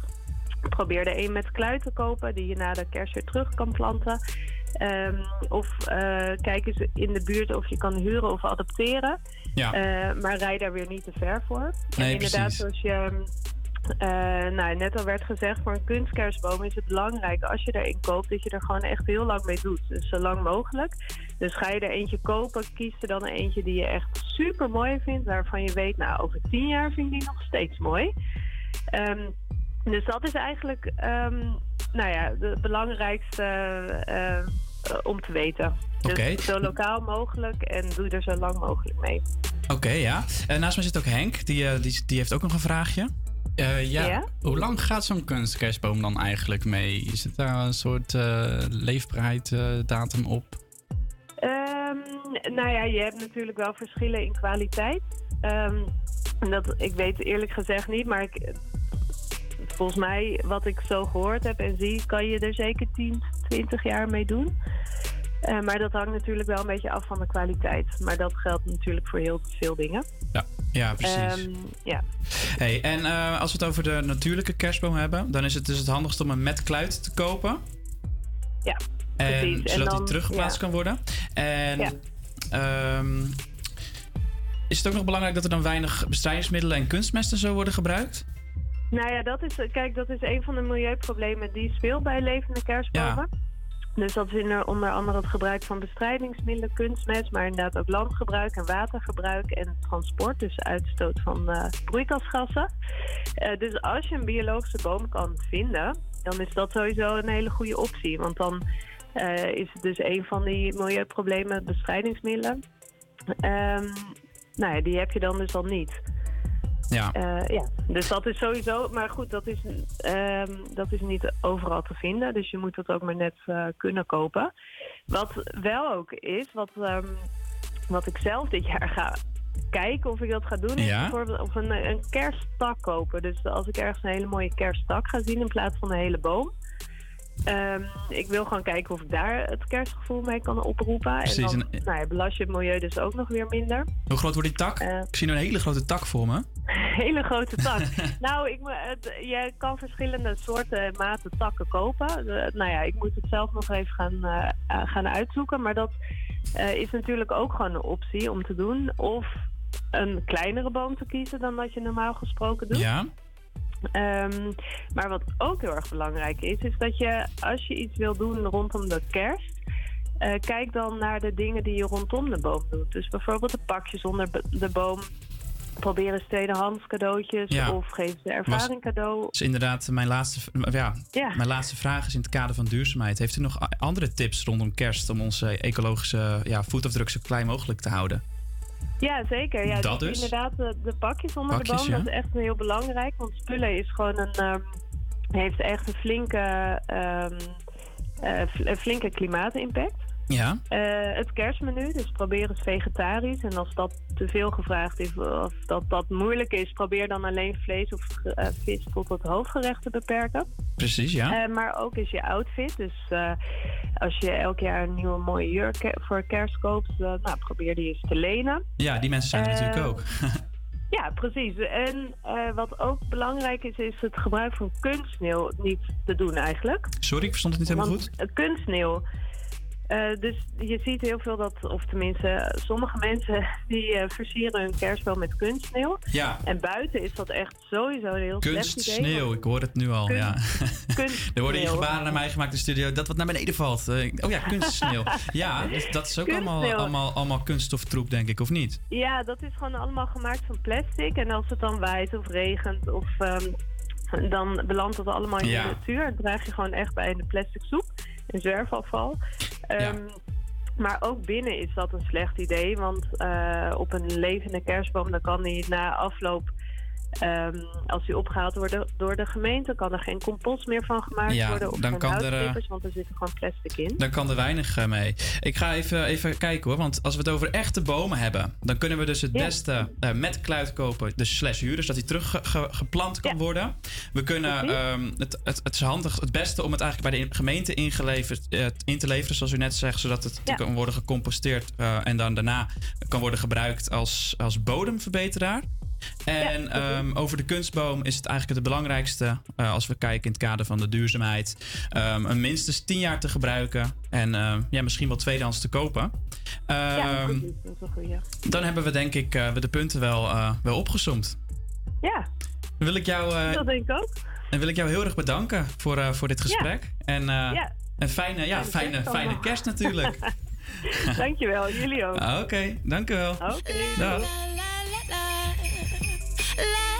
[SPEAKER 37] probeer er een met kluit te kopen die je na de kerst weer terug kan planten. Ehm, of eh, kijk eens in de buurt of je kan huren of adopteren.
[SPEAKER 10] Ja.
[SPEAKER 37] Eh, maar rij daar weer niet te ver voor.
[SPEAKER 10] Nee,
[SPEAKER 37] en inderdaad,
[SPEAKER 10] precies.
[SPEAKER 37] zoals je eh, nou, net al werd gezegd, voor een kunstkerstboom is het belangrijk als je erin koopt, dat je er gewoon echt heel lang mee doet. Dus zo lang mogelijk. Dus ga je er eentje kopen, kies er dan eentje die je echt super mooi vindt, waarvan je weet, nou, over tien jaar vind ik die nog steeds mooi. Ehm, dus dat is eigenlijk, ehm, nou ja, de belangrijkste eh, eh, om te weten. Dus zo lokaal mogelijk en doe er zo lang mogelijk mee.
[SPEAKER 10] Oké, ja. En naast mij zit ook Henk, die, eh, die, die heeft ook nog een vraagje.
[SPEAKER 20] Eh, ja.
[SPEAKER 37] Ja?
[SPEAKER 20] Hoe lang gaat zo'n kunstkerstboom dan eigenlijk mee? Is het daar een soort eh leefbaarheidsdatum op?
[SPEAKER 37] Ehm, nou ja, je hebt natuurlijk wel verschillen in kwaliteit. Ehm, dat, ik weet eerlijk gezegd niet, maar ik, volgens mij, wat ik zo gehoord heb en zie, kan je er zeker 10, 20 jaar mee doen. Eh, maar dat hangt natuurlijk wel een beetje af van de kwaliteit. Maar dat geldt natuurlijk voor heel veel dingen.
[SPEAKER 10] Ja, ja precies.
[SPEAKER 37] Ehm, ja.
[SPEAKER 10] Hey, en eh, als we het over de natuurlijke kerstboom hebben, dan is het dus het handigst om een met kluit te kopen.
[SPEAKER 37] Ja,
[SPEAKER 10] En,
[SPEAKER 37] precies.
[SPEAKER 10] Zodat die teruggeplaatst
[SPEAKER 37] ja.
[SPEAKER 10] kan worden. En
[SPEAKER 37] Ja.
[SPEAKER 10] ehm, is het ook nog belangrijk dat er dan weinig bestrijdingsmiddelen en kunstmesten zo worden gebruikt?
[SPEAKER 37] Nou ja, dat is, kijk, dat is een van de milieuproblemen die speelt bij levende kerstbomen. Dus dat is in- onder andere het gebruik van bestrijdingsmiddelen, kunstmest, maar inderdaad ook landgebruik en watergebruik en transport, dus uitstoot van eh, broeikasgassen. Eh, dus als je een biologische boom kan vinden, dan is dat sowieso een hele goede optie. Want dan eh, is het dus een van die milieuproblemen bestrijdingsmiddelen. Ehm, nou ja, die heb je dan dus al niet.
[SPEAKER 10] Ja.
[SPEAKER 37] Eh, ja, dus dat is sowieso. Maar goed, dat is, ehm, dat is niet overal te vinden. Dus je moet dat ook maar net eh, kunnen kopen. Wat wel ook is, wat, ehm, wat ik zelf dit jaar ga kijken of ik dat ga doen, is bijvoorbeeld of een, een kersttak kopen. Dus als ik ergens een hele mooie kersttak ga zien in plaats van een hele boom. Ehm, ik wil gewoon kijken of ik daar het kerstgevoel mee kan oproepen.
[SPEAKER 10] Precies,
[SPEAKER 37] En dan nou ja, belast je het milieu dus ook nog weer minder.
[SPEAKER 10] Hoe groot wordt die tak?
[SPEAKER 37] Eh.
[SPEAKER 10] Ik zie nu een hele grote tak voor me.
[SPEAKER 37] Hele grote tak. nou, ik, het, je kan verschillende soorten en maten takken kopen. De- nou ja, ik moet het zelf nog even gaan, eh, eh, gaan uitzoeken. Maar dat eh, is natuurlijk ook gewoon een optie om te doen. Of een kleinere boom te kiezen dan dat je normaal gesproken doet.
[SPEAKER 10] Ja.
[SPEAKER 37] Ehm, maar wat ook heel erg belangrijk is, is dat je als je iets wil doen rondom de kerst, eh, kijk dan naar de dingen die je rondom de boom doet. Dus bijvoorbeeld de pakjes onder de boom. Probeer eens tweedehands cadeautjes
[SPEAKER 10] Ja.
[SPEAKER 37] of geef de ervaring cadeau.
[SPEAKER 10] Dat is inderdaad mijn laatste, ja,
[SPEAKER 37] Ja.
[SPEAKER 10] mijn laatste vraag is in het kader van duurzaamheid. Heeft u nog andere tips rondom kerst om onze ecologische ja, voetafdruk zo klein mogelijk te houden?
[SPEAKER 37] Ja, zeker. Ja,
[SPEAKER 10] Dat
[SPEAKER 37] dus
[SPEAKER 10] dus?
[SPEAKER 37] Inderdaad, de, de pakjes onder
[SPEAKER 10] Pakjes,
[SPEAKER 37] de boom,
[SPEAKER 10] ja.
[SPEAKER 37] dat is echt heel belangrijk. Want spullen is gewoon een, ehm, heeft echt een flinke, fl- een flinke klimaatimpact.
[SPEAKER 10] Ja.
[SPEAKER 37] Eh, het kerstmenu, dus probeer eens vegetarisch. En als dat te veel gevraagd is, of dat dat moeilijk is, probeer dan alleen vlees of eh, vis tot het hoofdgerecht te beperken.
[SPEAKER 10] Precies, ja.
[SPEAKER 37] Eh, maar ook is je outfit. Dus als je elk jaar een nieuwe mooie jurk voor kerst koopt, nou, probeer die eens te lenen.
[SPEAKER 10] Ja, die mensen zijn er natuurlijk ook.
[SPEAKER 37] Ja, precies. En wat ook belangrijk is, is het gebruik van kunstsneeuw niet te doen eigenlijk.
[SPEAKER 10] Sorry, ik verstond het niet helemaal
[SPEAKER 37] Want,
[SPEAKER 10] goed.
[SPEAKER 37] eh, kunstsneeuw. Eh, dus je ziet heel veel dat, of tenminste, sommige mensen die eh, versieren hun kerstboom met kunstsneeuw.
[SPEAKER 10] Ja.
[SPEAKER 37] En buiten is dat echt sowieso een heel.
[SPEAKER 10] Kunstsneeuw, ik hoor het nu al.
[SPEAKER 37] Kunst-
[SPEAKER 10] ja. er worden hier
[SPEAKER 37] kunstsneeuw.
[SPEAKER 10] gebaren naar mij gemaakt in de studio dat wat naar beneden valt. Eh, oh ja, kunstsneeuw. ja, dus dat is ook allemaal,
[SPEAKER 37] Kunstsneeuw.
[SPEAKER 10] allemaal, allemaal kunststoftroep, denk ik, of niet?
[SPEAKER 37] Ja, dat is gewoon allemaal gemaakt van plastic. En als het dan waait of regent, of, ehm, dan belandt het allemaal in
[SPEAKER 10] Ja.
[SPEAKER 37] de natuur. En draag je gewoon echt bij in de plastic soep, in zwerfafval. Ehm, Maar ook binnen is dat een slecht idee. Want eh, op een levende kerstboom, dan kan die na afloop... ehm, als die opgehaald wordt door de gemeente, kan er geen compost meer van gemaakt
[SPEAKER 10] Ja,
[SPEAKER 37] worden. Of
[SPEAKER 10] dan kan er, eh,
[SPEAKER 37] want er zit gewoon plastic in.
[SPEAKER 10] Dan kan er weinig eh, mee. Ik ga even, even kijken hoor. Want als we het over echte bomen hebben, dan kunnen we dus het
[SPEAKER 37] Ja.
[SPEAKER 10] beste eh, met kluit kopen. Dus slash huur, dus dat hij terug ge- ge- geplant kan worden. We kunnen, ehm, het, het, het is handig, het beste om het eigenlijk bij de gemeente ingeleverd, in te leveren, zoals u net zegt. Zodat het kan worden gecomposteerd en dan daarna kan worden gebruikt als, als bodemverbeteraar. En ehm, over de kunstboom is het eigenlijk het belangrijkste eh, als we kijken in het kader van de duurzaamheid. ehm, een minstens 10 jaar te gebruiken en ehm, ja, misschien wel tweedehands te kopen.
[SPEAKER 37] ja. Dat is een goeie.
[SPEAKER 10] dan hebben we denk ik eh, de punten wel, eh, wel opgesomd.
[SPEAKER 37] Ja,
[SPEAKER 10] Dan wil ik jou,
[SPEAKER 37] dat denk ik ook.
[SPEAKER 10] dan wil ik jou heel erg bedanken voor, voor dit gesprek. En
[SPEAKER 37] Ja.
[SPEAKER 10] een fijne, ja,
[SPEAKER 37] Fijne
[SPEAKER 10] fijne,
[SPEAKER 37] kerst
[SPEAKER 10] fijne kerst natuurlijk.
[SPEAKER 37] Dankjewel, jullie ook.
[SPEAKER 10] Oké, dank u wel.
[SPEAKER 37] Oké.
[SPEAKER 7] Let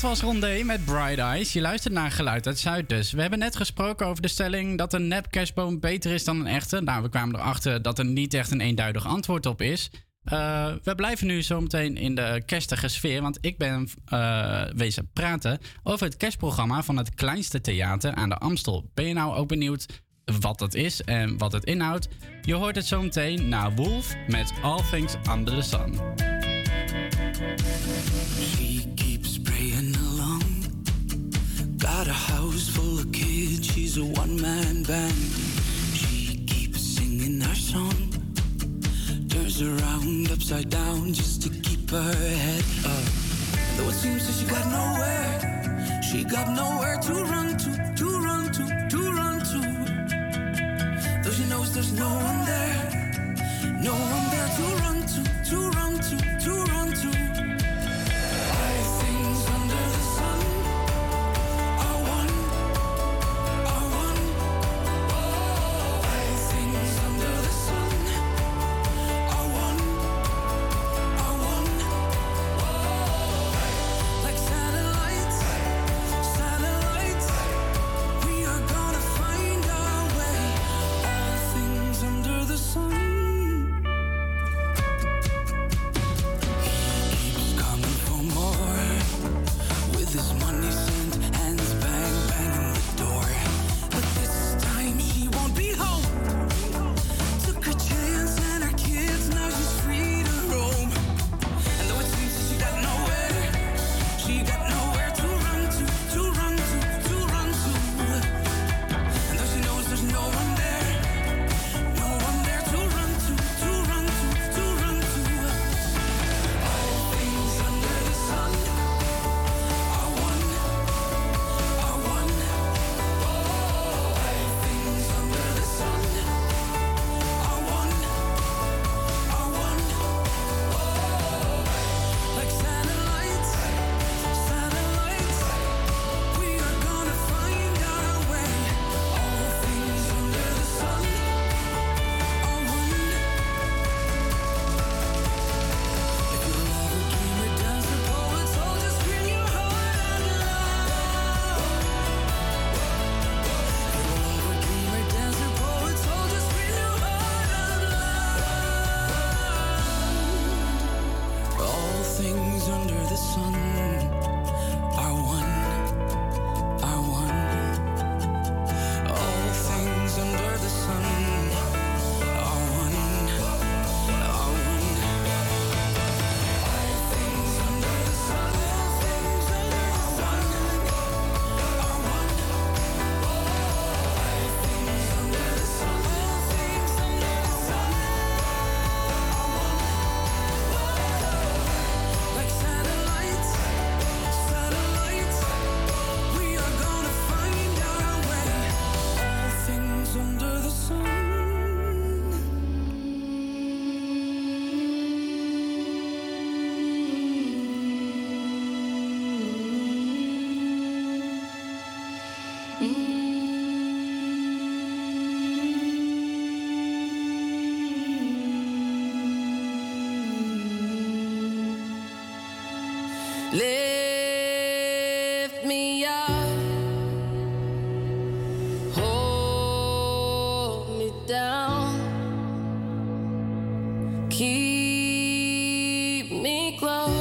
[SPEAKER 20] Dat was Rondé met Bright Eyes. Je luistert naar Geluid uit Zuid dus. We hebben net gesproken over de stelling dat een nep kerstboom beter is dan een echte. Nou, we kwamen erachter dat er niet echt een eenduidig antwoord op is. Eh, we blijven nu zometeen in de kerstige sfeer, want ik ben uh, wezen praten over het kerstprogramma van het kleinste theater aan de Amstel. Ben je nou ook benieuwd wat dat is en wat het inhoudt? Je hoort het zometeen na Wolf met All Things Under the Sun.
[SPEAKER 38] got a house full of kids, she's a one man band. She keeps singing her song, turns around upside down just to keep her head up. Though it seems that she got nowhere, she got nowhere to run to, to run to, to run to. Though she knows there's no one there, no one there to run to, to run
[SPEAKER 11] keep me close,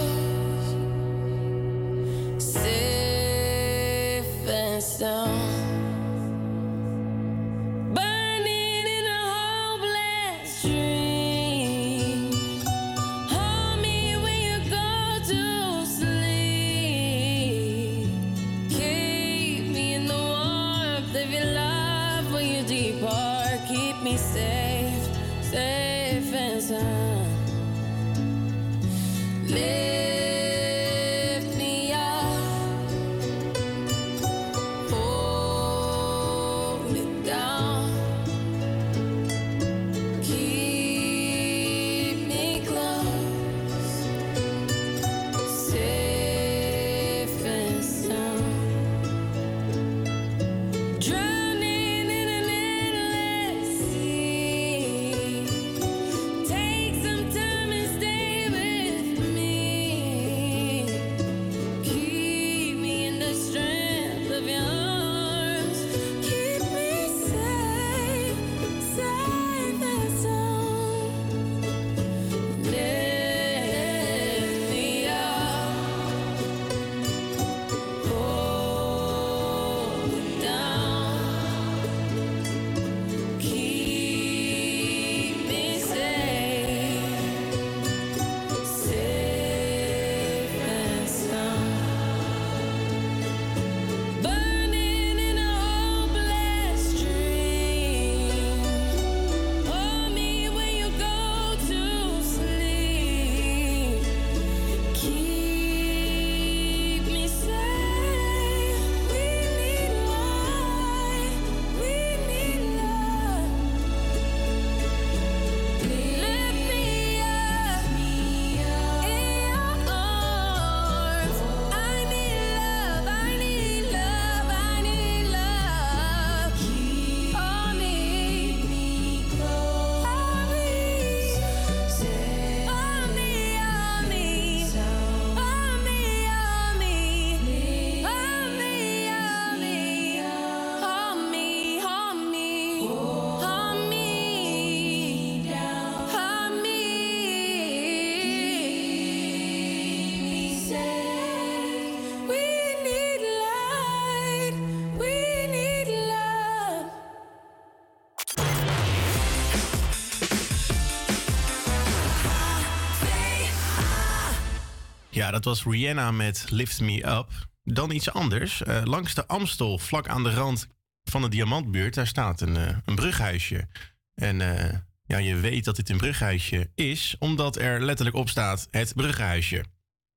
[SPEAKER 14] Dat was Rihanna met Lift Me Up. Dan iets anders. Eh, langs de Amstel, vlak aan de rand van de Diamantbuurt, daar staat een, eh, een brughuisje. En eh, ja, je weet dat dit een brughuisje is, omdat er letterlijk op staat het brughuisje.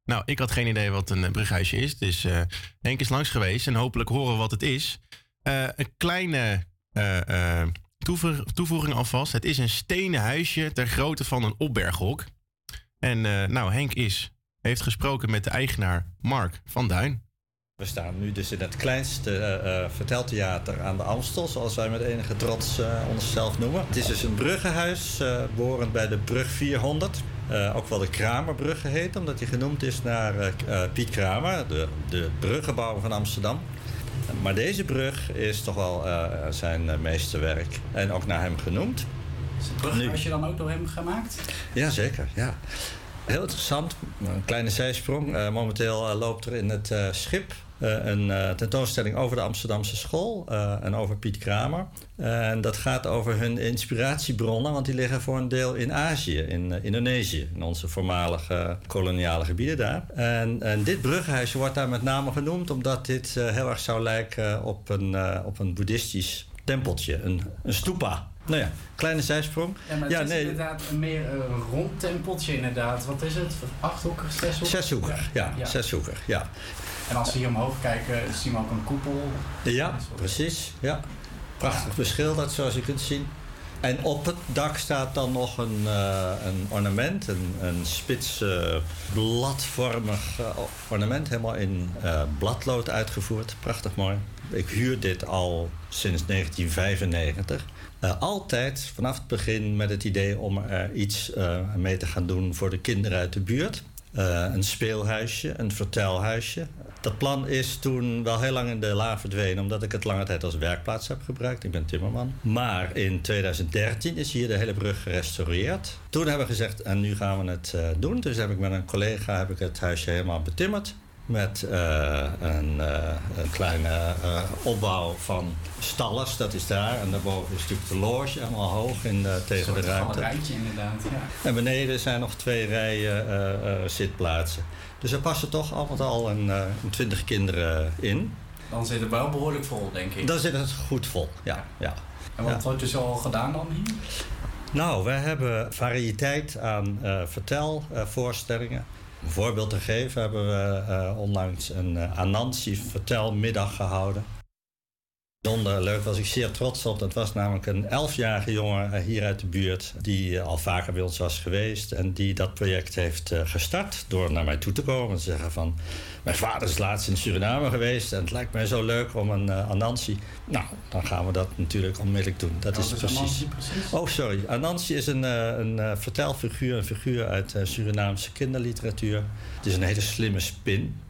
[SPEAKER 14] Nou, ik had geen idee wat een brughuisje is, dus Henk is langs geweest en hopelijk horen wat het is. Een kleine toevoeging alvast. Het is een stenen huisje ter grootte van een opberghok. En nou, Henk is, heeft gesproken met de eigenaar Mark van Duin.
[SPEAKER 39] We staan nu dus in het kleinste eh, eh, verteltheater aan de Amstel, zoals wij met enige trots eh, onszelf noemen. Het is dus een bruggenhuis, eh behorend bij de brug 400. Eh, ook wel de Kramerbrug geheten, omdat die genoemd is naar eh, eh, Piet Kramer, de, de bruggenbouwer van Amsterdam. Maar deze brug is toch wel eh, zijn meesterwerk en ook naar hem genoemd.
[SPEAKER 20] Is het brughuisje dan ook door hem gemaakt?
[SPEAKER 39] Jazeker, ja. Heel interessant. Een kleine zijsprong. Eh, momenteel eh, loopt er in het eh, schip een tentoonstelling over de Amsterdamse school en over Piet Kramer. En dat gaat over hun inspiratiebronnen, want die liggen voor een deel in Azië, in Indonesië, in onze voormalige koloniale gebieden daar. En, en dit brughuisje wordt daar met name genoemd omdat dit heel erg zou lijken op een, op een boeddhistisch tempeltje, een, een stupa. Nou ja, kleine zijsprong.
[SPEAKER 20] Ja, maar het is inderdaad een meer eh, rond tempeltje inderdaad. Wat is het? Achthoekig, zeshoekig?
[SPEAKER 39] Zeshoekig, ja, zeshoekig, ja.
[SPEAKER 20] En als we hier omhoog kijken, zien we ook een koepel.
[SPEAKER 39] Ja, precies. Ja. Prachtig beschilderd, zoals je kunt zien. En op het dak staat dan nog een, eh, een ornament, een, een spits eh, bladvormig eh, ornament, helemaal in bladlood uitgevoerd. Prachtig mooi. Ik huur dit al sinds 1995. Eh, altijd vanaf het begin met het idee om er iets eh, mee te gaan doen voor de kinderen uit de buurt. eh, een speelhuisje, een vertelhuisje. Dat plan is toen wel heel lang in de la verdwenen, omdat ik het lange tijd als werkplaats heb gebruikt. Ik ben timmerman. Maar in 2013 is hier de hele brug gerestaureerd. Toen hebben we gezegd, en nu gaan we het doen. Dus heb ik met een collega heb ik het huisje helemaal betimmerd. Met eh, een, eh, een kleine eh, opbouw van stallers, dat is daar. En daarboven is natuurlijk de loge, helemaal hoog in, de- tegen de
[SPEAKER 20] Een
[SPEAKER 39] ruimte.
[SPEAKER 20] rijtje inderdaad, ja.
[SPEAKER 39] En beneden zijn nog twee rijen zitplaatsen. Dus er passen toch al met al een, een twintig kinderen in.
[SPEAKER 20] Dan zit het wel behoorlijk vol, denk ik.
[SPEAKER 39] Dan zit het goed vol, ja. ja.
[SPEAKER 20] En wat
[SPEAKER 39] Ja.
[SPEAKER 20] wordt er zo al gedaan dan hier?
[SPEAKER 39] Nou, wij hebben variëteit aan vertelvoorstellingen. Een voorbeeld te geven hebben we eh, onlangs een uh, Anansi vertelmiddag gehouden. Bijzonder leuk was ik zeer trots op. Dat was namelijk een elfjarige jongen eh, hier uit de buurt... die eh, al vaker bij ons was geweest... en die dat project heeft eh, gestart door naar mij toe te komen en te zeggen van... mijn vader is laatst in Suriname geweest... en het lijkt mij zo leuk om een uh, Anansi... Nou, dan gaan we dat natuurlijk onmiddellijk doen. Dat
[SPEAKER 20] Wat
[SPEAKER 39] is
[SPEAKER 20] is
[SPEAKER 39] precies... Oh, sorry. Anansi is een, een vertelfiguur, een figuur uit Surinaamse kinderliteratuur. Het is een hele slimme spin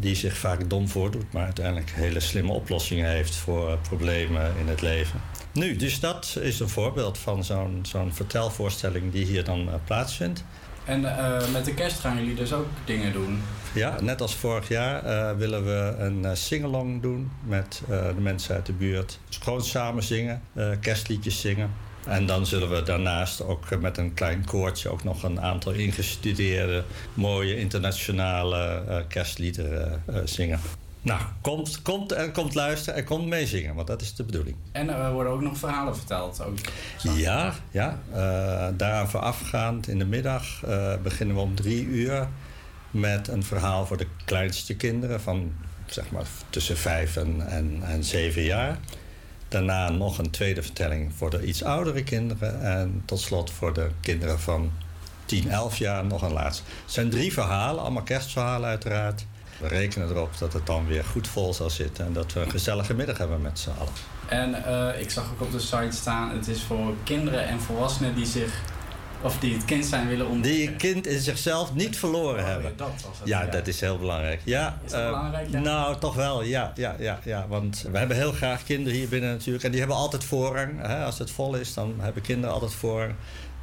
[SPEAKER 39] die zich vaak dom voordoet, maar uiteindelijk hele slimme oplossingen heeft voor eh, problemen in het leven. Nu, dus dat is een voorbeeld van zo'n zo'n vertelvoorstelling die hier dan eh, plaatsvindt.
[SPEAKER 20] En eh, met de kerst gaan jullie dus ook dingen doen.
[SPEAKER 39] Ja, net als vorig jaar willen we een singalong doen met de mensen uit de buurt. Dus gewoon samen zingen, kerstliedjes zingen. En dan zullen we daarnaast ook eh, met een klein koortje ook nog een aantal ingestudeerde, mooie internationale eh, kerstliederen eh, zingen. Nou, komt, komt en komt luisteren en komt meezingen, want dat is de bedoeling.
[SPEAKER 20] En er worden ook nog verhalen verteld. Ook.
[SPEAKER 39] Ja, ja. daaraan voorafgaand in de middag beginnen we om drie uur met een verhaal voor de kleinste kinderen van zeg maar tussen vijf en, en, en zeven jaar. Daarna nog een tweede vertelling voor de iets oudere kinderen. En tot slot voor de kinderen van 10, 11 jaar nog een laatste. Het zijn drie verhalen, allemaal kerstverhalen uiteraard. We rekenen erop dat het dan weer goed vol zal zitten en dat we een gezellige middag hebben met z'n allen.
[SPEAKER 20] En eh, ik zag ook op de site staan, het is voor kinderen en volwassenen die zich, of die het kind zijn willen ontdekken.
[SPEAKER 39] Die kind in zichzelf niet verloren hebben.
[SPEAKER 20] dat was het,
[SPEAKER 39] ja,
[SPEAKER 20] ja.
[SPEAKER 39] dat is heel belangrijk. Ja,
[SPEAKER 20] Is dat
[SPEAKER 39] eh,
[SPEAKER 20] belangrijk, ja?
[SPEAKER 39] Nou, toch wel, ja, ja, ja, ja. Want we hebben heel graag kinderen hier binnen natuurlijk. En die hebben altijd voorrang. Hè? Als het vol is, dan hebben kinderen altijd voorrang.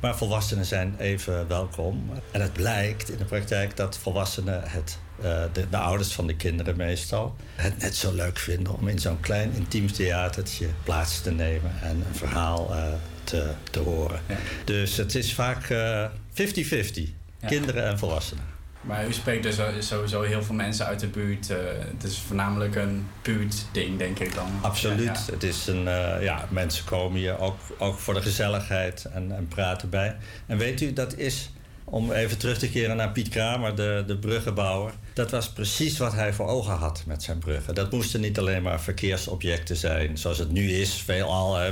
[SPEAKER 39] Maar volwassenen zijn even welkom. En het blijkt in de praktijk dat volwassenen het, eh, de, de ouders van de kinderen meestal, het net zo leuk vinden om in zo'n klein intiem theatertje plaats te nemen en een verhaal eh, te, te horen. Dus het is vaak eh, 50-50,
[SPEAKER 20] Ja.
[SPEAKER 39] kinderen en volwassenen.
[SPEAKER 20] Maar u spreekt dus eh, sowieso heel veel mensen uit de buurt. eh, het is voornamelijk een buurtding, denk ik dan.
[SPEAKER 39] Absoluut.
[SPEAKER 20] Ja.
[SPEAKER 39] Het is een, eh, ja, mensen komen hier ook, ook voor de gezelligheid en, en praten bij. En weet u, dat is, om even terug te keren naar Piet Kramer, de, de bruggenbouwer. Dat was precies wat hij voor ogen had met zijn bruggen. Dat moesten niet alleen maar verkeersobjecten zijn, zoals het nu is, veelal. Hè.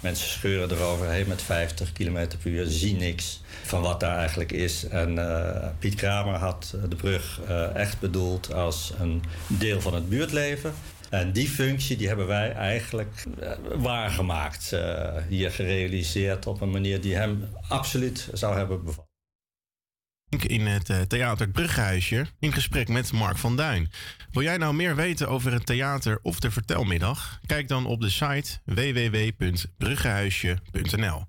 [SPEAKER 39] Mensen scheuren eroverheen met 50 km per uur, zien niks van wat daar eigenlijk is. En eh, Piet Kramer had de brug eh, echt bedoeld als een deel van het buurtleven. En die functie die hebben wij eigenlijk eh, waargemaakt. hier gerealiseerd op een manier die hem absoluut zou hebben bevallen.
[SPEAKER 40] In het eh, Theater Bruggehuisje in gesprek met Mark van Duin. Wil jij nou meer weten over het theater of de vertelmiddag? Kijk dan op de site www.bruggehuisje.nl.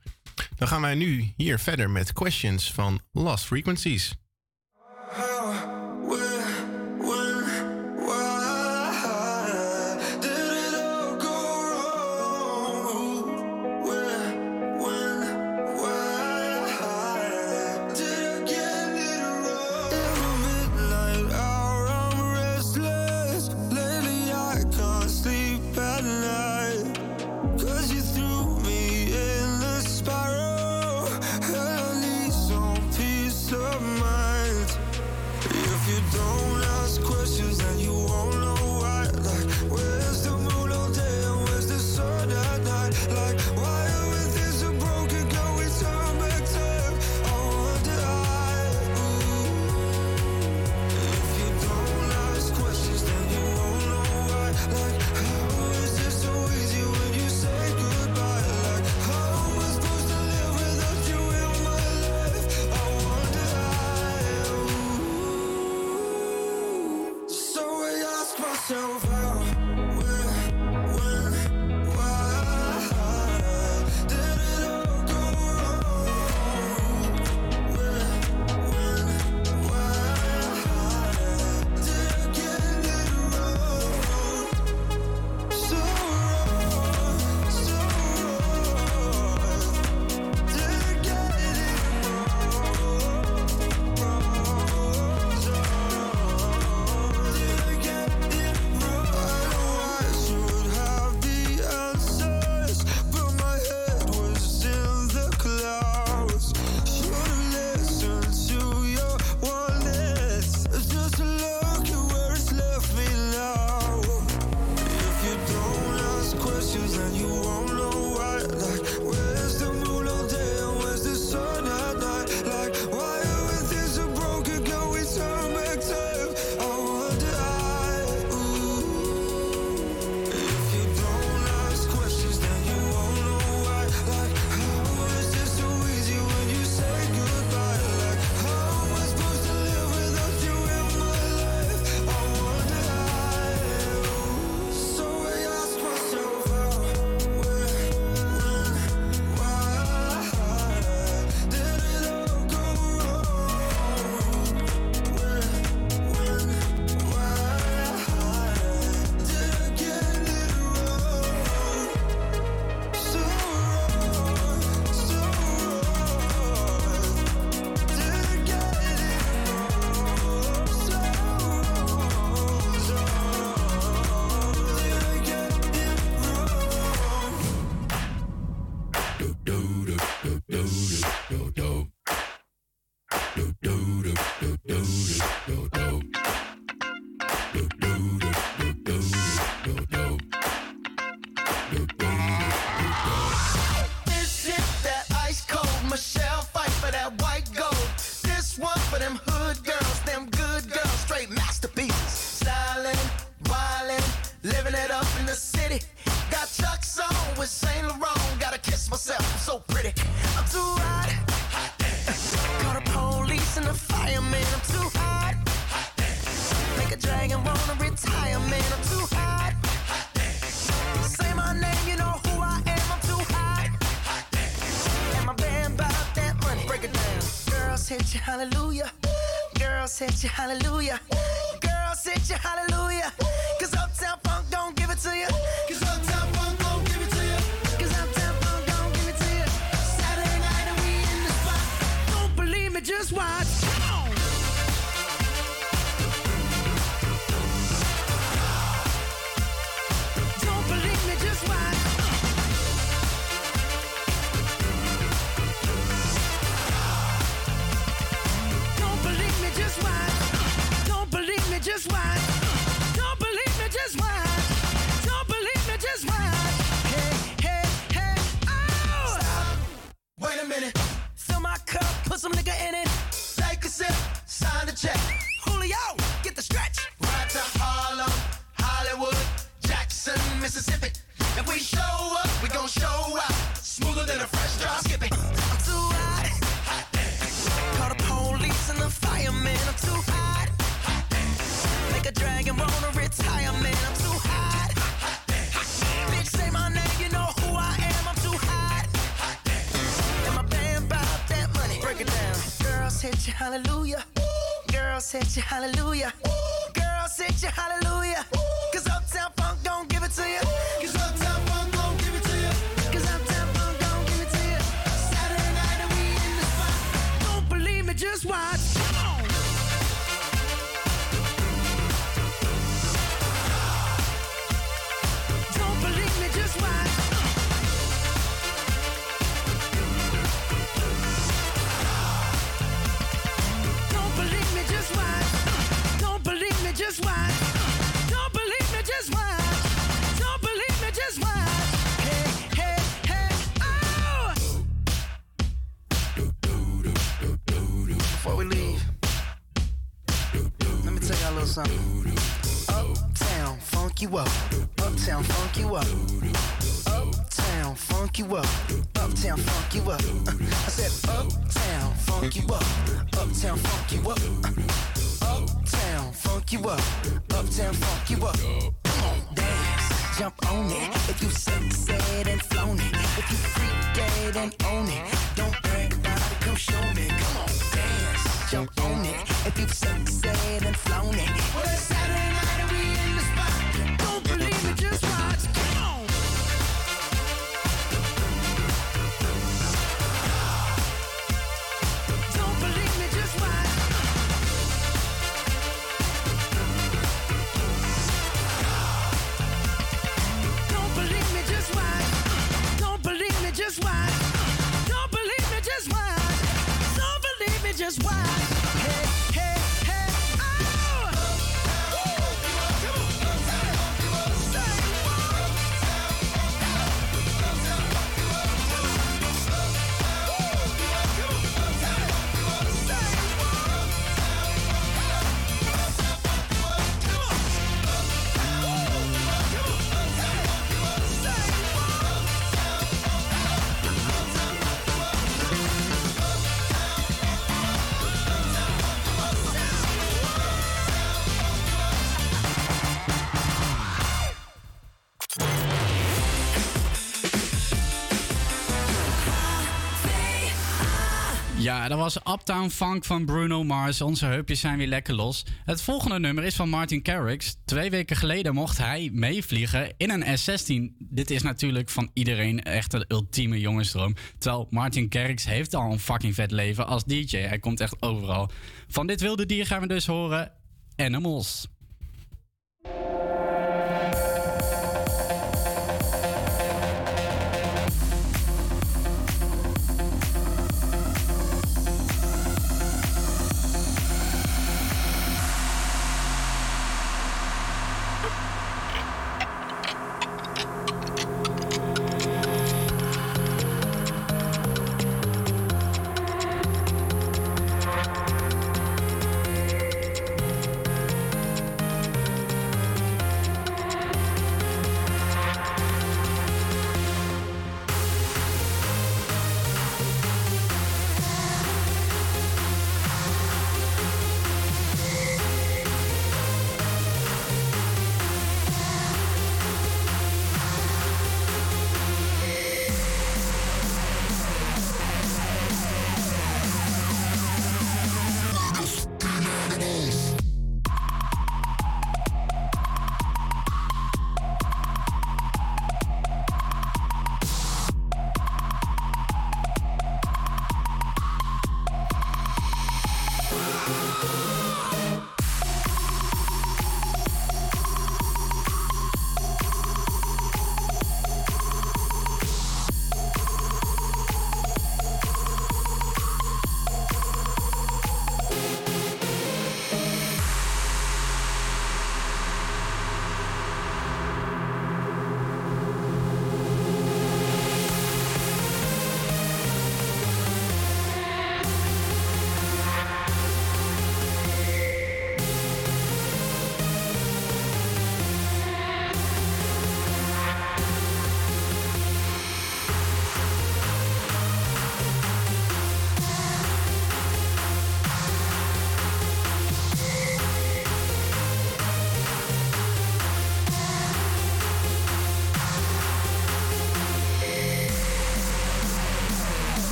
[SPEAKER 40] Dan gaan wij nu hier verder met questions van Lost Frequencies.
[SPEAKER 7] hallelujah. hallelujah. jump on it. If you've
[SPEAKER 20] sexed dat was Uptown Funk van Bruno Mars. Onze heupjes zijn weer lekker los. Het volgende nummer is van Martin Garrix. Twee weken geleden mocht hij meevliegen in een S16. Dit is natuurlijk van iedereen echt de ultieme jongensdroom. Terwijl Martin Garrix heeft al een fucking vet leven als DJ. Hij komt echt overal. Van dit wilde dier gaan we dus horen Animals.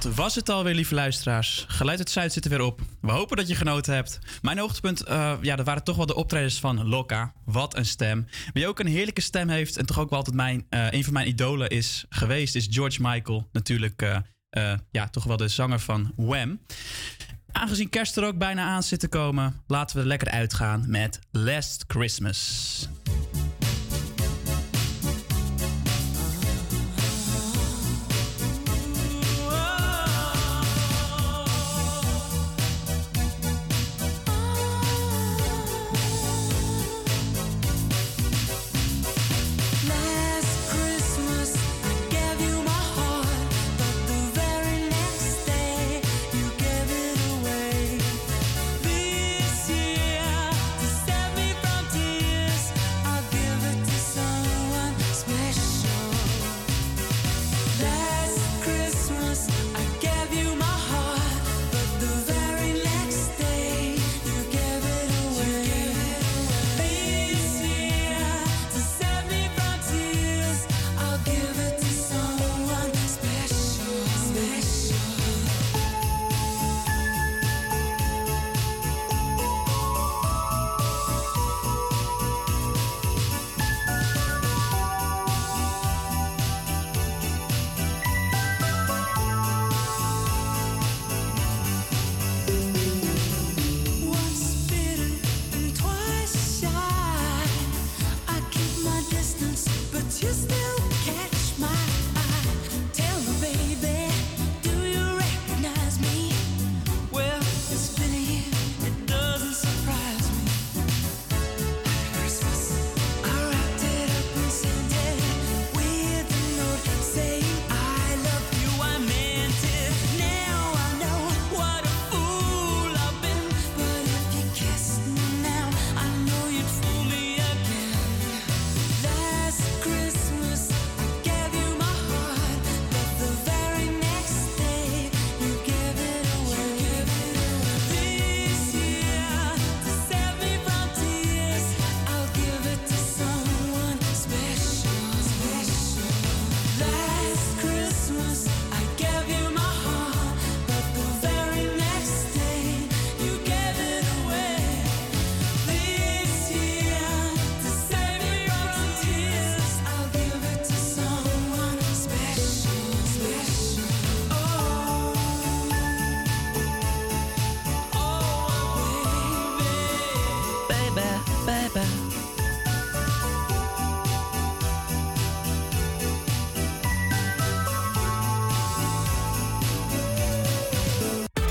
[SPEAKER 10] Dat was het alweer, lieve luisteraars. Geluid uit Zuid zit er weer op. We hopen dat je genoten hebt. Mijn hoogtepunt, eh, ja, dat waren toch wel de optredens van Lokka. Wat een stem. Wie ook een heerlijke stem heeft en toch ook wel altijd mijn, eh, een van mijn idolen is geweest, is George Michael. Natuurlijk, eh, ja, toch wel de zanger van Wham. Aangezien kerst er ook bijna aan zit te komen, laten we er lekker uitgaan met Last Christmas.